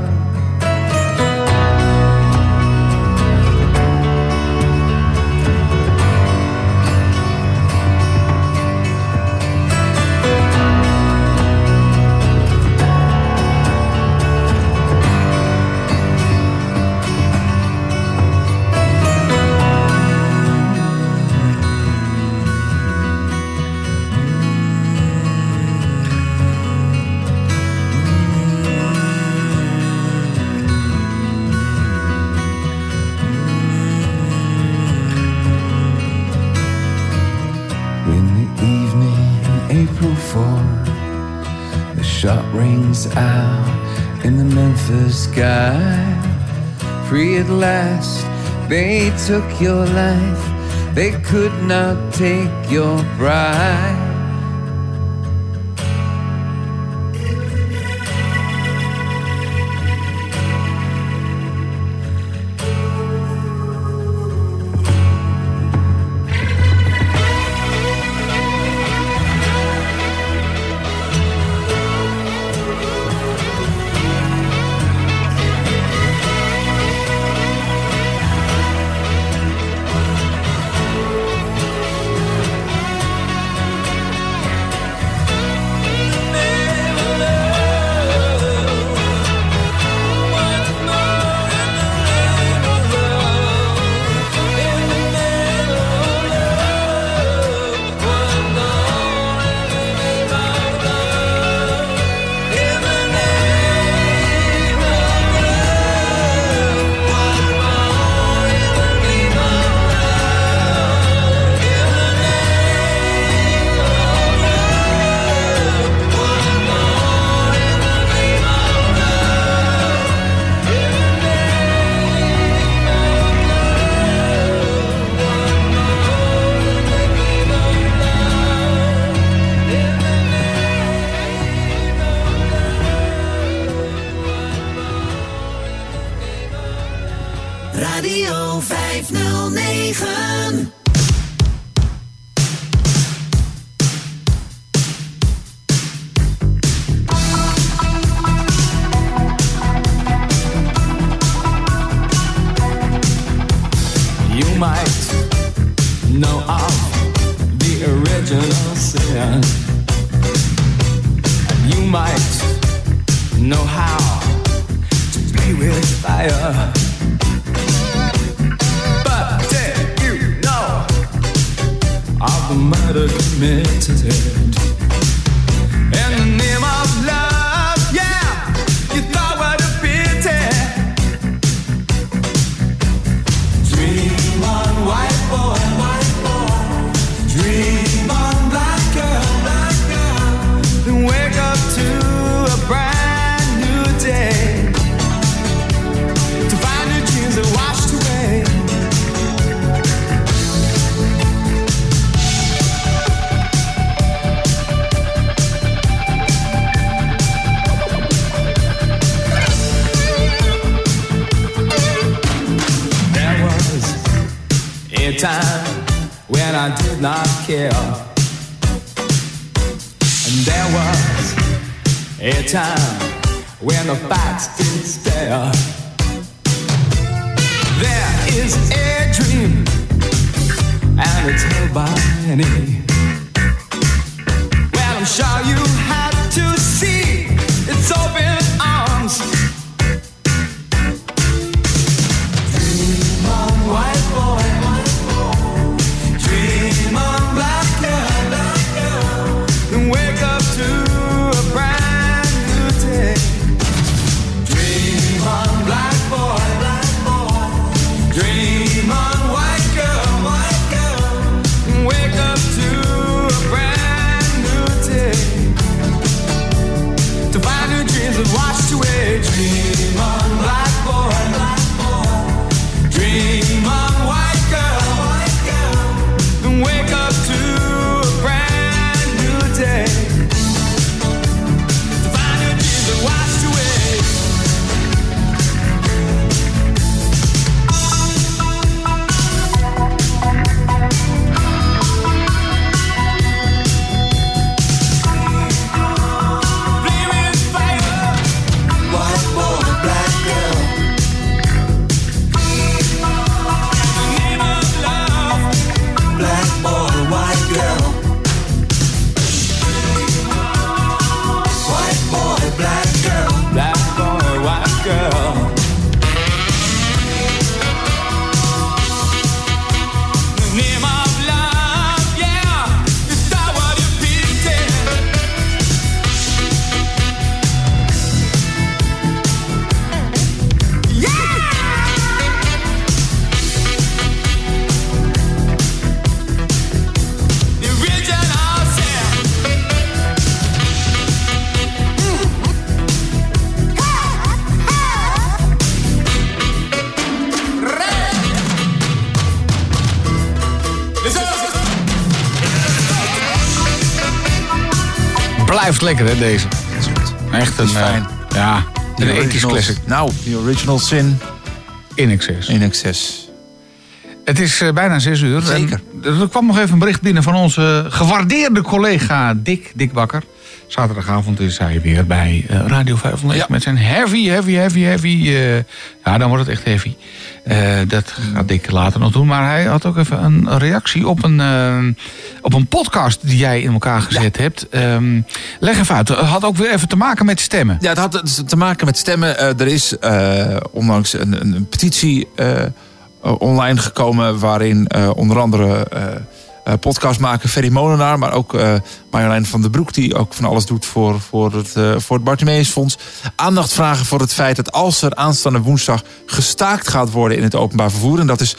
Shot rings out in the Memphis sky. Free at last, They took your life, they could not take your pride. Blijft lekker, hè, deze. Echt een, is fijn. eh, ja, een ethisch classic. Nou, die original sin. In excess. In excess. Het is eh, bijna zes uur. Zeker. En er kwam nog even een bericht binnen van onze gewaardeerde collega Dick, Dick Bakker. Zaterdagavond is hij weer bij eh, Radio 509 met zijn heavy, heavy, heavy, heavy. eh, ja, dan wordt het echt heavy. Eh, dat gaat Dick later nog doen. Maar hij had ook even een reactie op een, eh, op een podcast die jij in elkaar gezet hebt. Ehm, leg even uit. Het had ook weer even te maken met stemmen. Ja, het had dus te maken met stemmen. Eh, er is eh, onlangs een, een, een petitie eh, online gekomen... waarin onder andere podcastmaker Ferry Molenaar... maar ook Marjolein van den Broek... die ook van alles doet voor, voor het, voor het Bartimeusfonds... aandacht vragen voor het feit dat als er aanstaande woensdag... gestaakt gaat worden in het openbaar vervoer... en dat is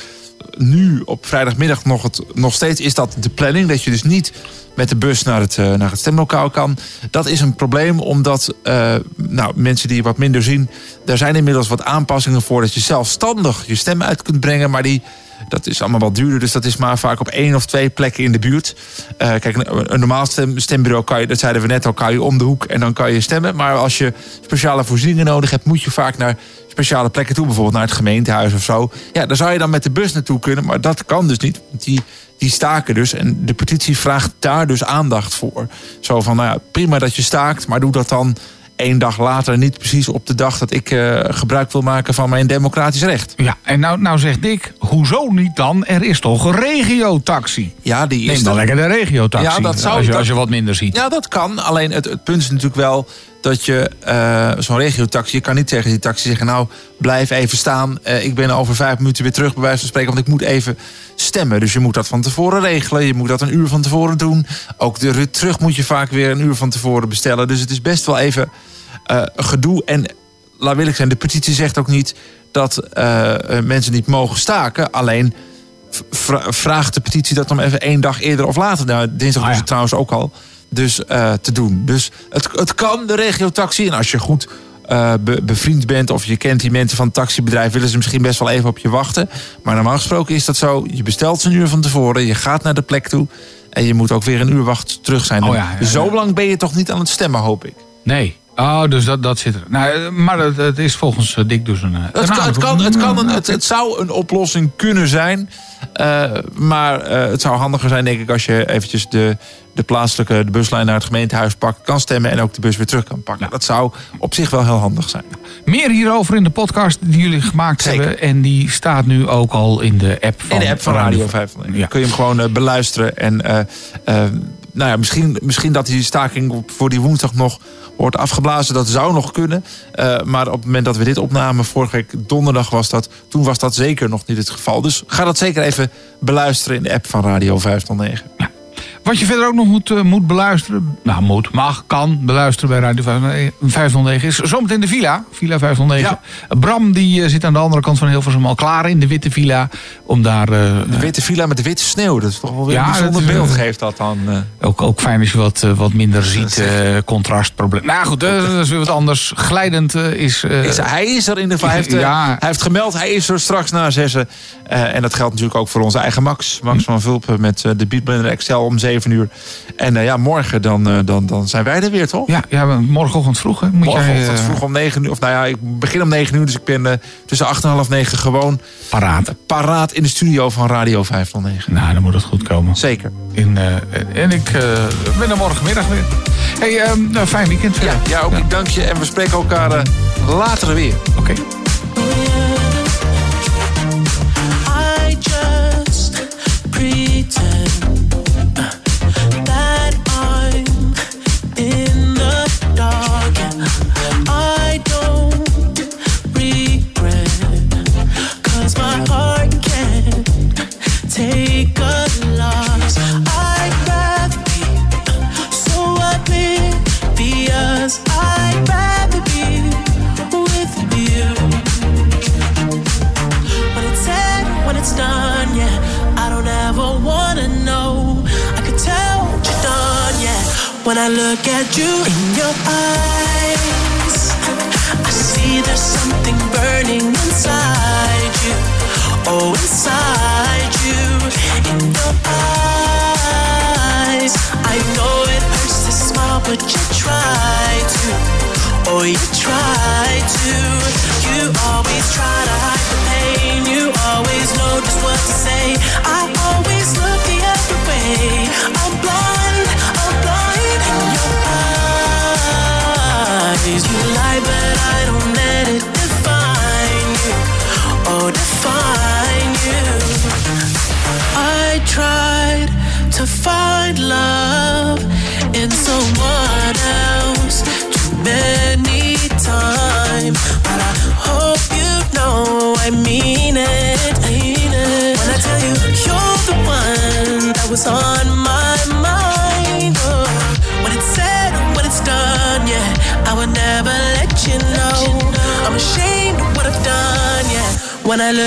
nu op vrijdagmiddag nog, het, nog steeds is dat de planning. Dat je dus niet met de bus naar het, eh, naar het stemlokaal kan. Dat is een probleem omdat eh, nou, mensen die wat minder zien... daar zijn inmiddels wat aanpassingen voor... dat je zelfstandig je stem uit kunt brengen. Maar die, dat is allemaal wat duurder. Dus dat is maar vaak op één of twee plekken in de buurt. Eh, kijk, een, normaal stem, stembureau kan je, dat zeiden we net al... kan je om de hoek en dan kan je stemmen. Maar als je speciale voorzieningen nodig hebt... moet je vaak naar speciale plekken toe. Bijvoorbeeld naar het gemeentehuis of zo. Ja, daar zou je dan met de bus naartoe kunnen. Maar dat kan dus niet. Want die, die staken dus. En de petitie vraagt daar dus aandacht voor. Zo van, nou ja, prima dat je staakt. Maar doe dat dan één dag later. Niet precies op de dag dat ik eh, gebruik wil maken van mijn democratisch recht. Ja, en nou, nou zegt Dick, hoezo niet dan? Er is toch een regiotaxi? Ja, die is Neem dan er. lekker de regiotaxi. Ja, dat zou- als, je, dat- als je wat minder ziet. Ja, dat kan. Alleen het, het punt is natuurlijk wel dat je eh, zo'n regiotaxi... je kan niet tegen die taxi zeggen... nou, blijf even staan. Eh, ik ben over vijf minuten weer terug, bij wijze van spreken... want ik moet even stemmen. Dus je moet dat van tevoren regelen. Je moet dat een uur van tevoren doen. Ook de rit terug moet je vaak weer een uur van tevoren bestellen. Dus het is best wel even eh, gedoe. En laat wil ik zijn, de petitie zegt ook niet... dat mensen niet mogen staken. Alleen vra- vraagt de petitie dat om even één dag eerder of later. Nou, dinsdag is het trouwens ook al. Dus eh, te doen. Dus het, het kan, de regiotaxi. En als je goed eh, be- bevriend bent of je kent die mensen van het taxibedrijf... willen ze misschien best wel even op je wachten. Maar normaal gesproken is dat zo. Je bestelt ze een uur van tevoren. Je gaat naar de plek toe. En je moet ook weer een uur wacht terug zijn. Oh ja, ja, Zo lang ben je toch niet aan het stemmen, hoop ik. Nee. Oh, dus dat, dat zit er. Nou, maar het, het is volgens eh, Dick dus een... Het, kan, het, kan, het, kan een, het, het zou een oplossing kunnen zijn. Maar het zou handiger zijn, denk ik, als je eventjes de, de plaatselijke de buslijn naar het gemeentehuis pakt, kan stemmen en ook de bus weer terug kan pakken. Dat zou op zich wel heel handig zijn. Meer hierover in de podcast die jullie gemaakt hebben. En die staat nu ook al in de app van, In de app van Radio 501. Ja. Kun je hem gewoon eh, beluisteren. En eh, eh, nou ja, misschien, misschien dat die staking voor die woensdag nog wordt afgeblazen. Dat zou nog kunnen. Maar op het moment dat we dit opnamen, vorige week donderdag was dat. Toen was dat zeker nog niet het geval. Dus ga dat zeker even beluisteren in de app van Radio 509. Wat je verder ook nog moet, eh, moet beluisteren. Nou, moet, mag, kan beluisteren bij Radio 509 is zometeen de villa. Villa 509. Bram die eh, zit aan de andere kant van Hilversum al klaar in de witte villa. Om daar... eh, De witte villa met de witte sneeuw. Dat is toch wel weer Ja, een bijzonder beeld eh, geeft dat dan. eh. Ook, ook fijn als je wat, eh, wat minder ziet. eh, contrastprobleem. Nou goed, eh, dat is weer wat anders. Glijdend eh, is... eh, Is- hij is er in de vijf. Hij, heeft, eh, Ja. hij heeft gemeld, hij is er straks na zessen. Eh, en dat geldt natuurlijk ook voor onze eigen Max. Max van Vulpen met eh, de Beatblender Excel om 7 uur. En eh, ja, morgen dan, eh, dan, dan zijn wij er weer, toch? Ja, ja morgenochtend vroeg. Hè, moet Morgenochtend jij, eh, vroeg om 9 uur. Of nou ja, ik begin om 9 uur. Dus ik ben tussen 8 en half 9 gewoon paraat. paraat in de studio van Radio 509. Nou, dan moet het goed komen. Zeker. In, en ik ben er morgenmiddag weer. Hey, eh, nou, fijn weekend. Ja, ja ook ik dank je. En we spreken elkaar later weer. Oké.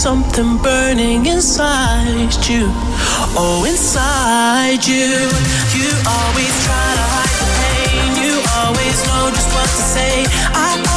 something burning inside you. Oh, inside you. You always try to hide the pain. You always know just what to say. I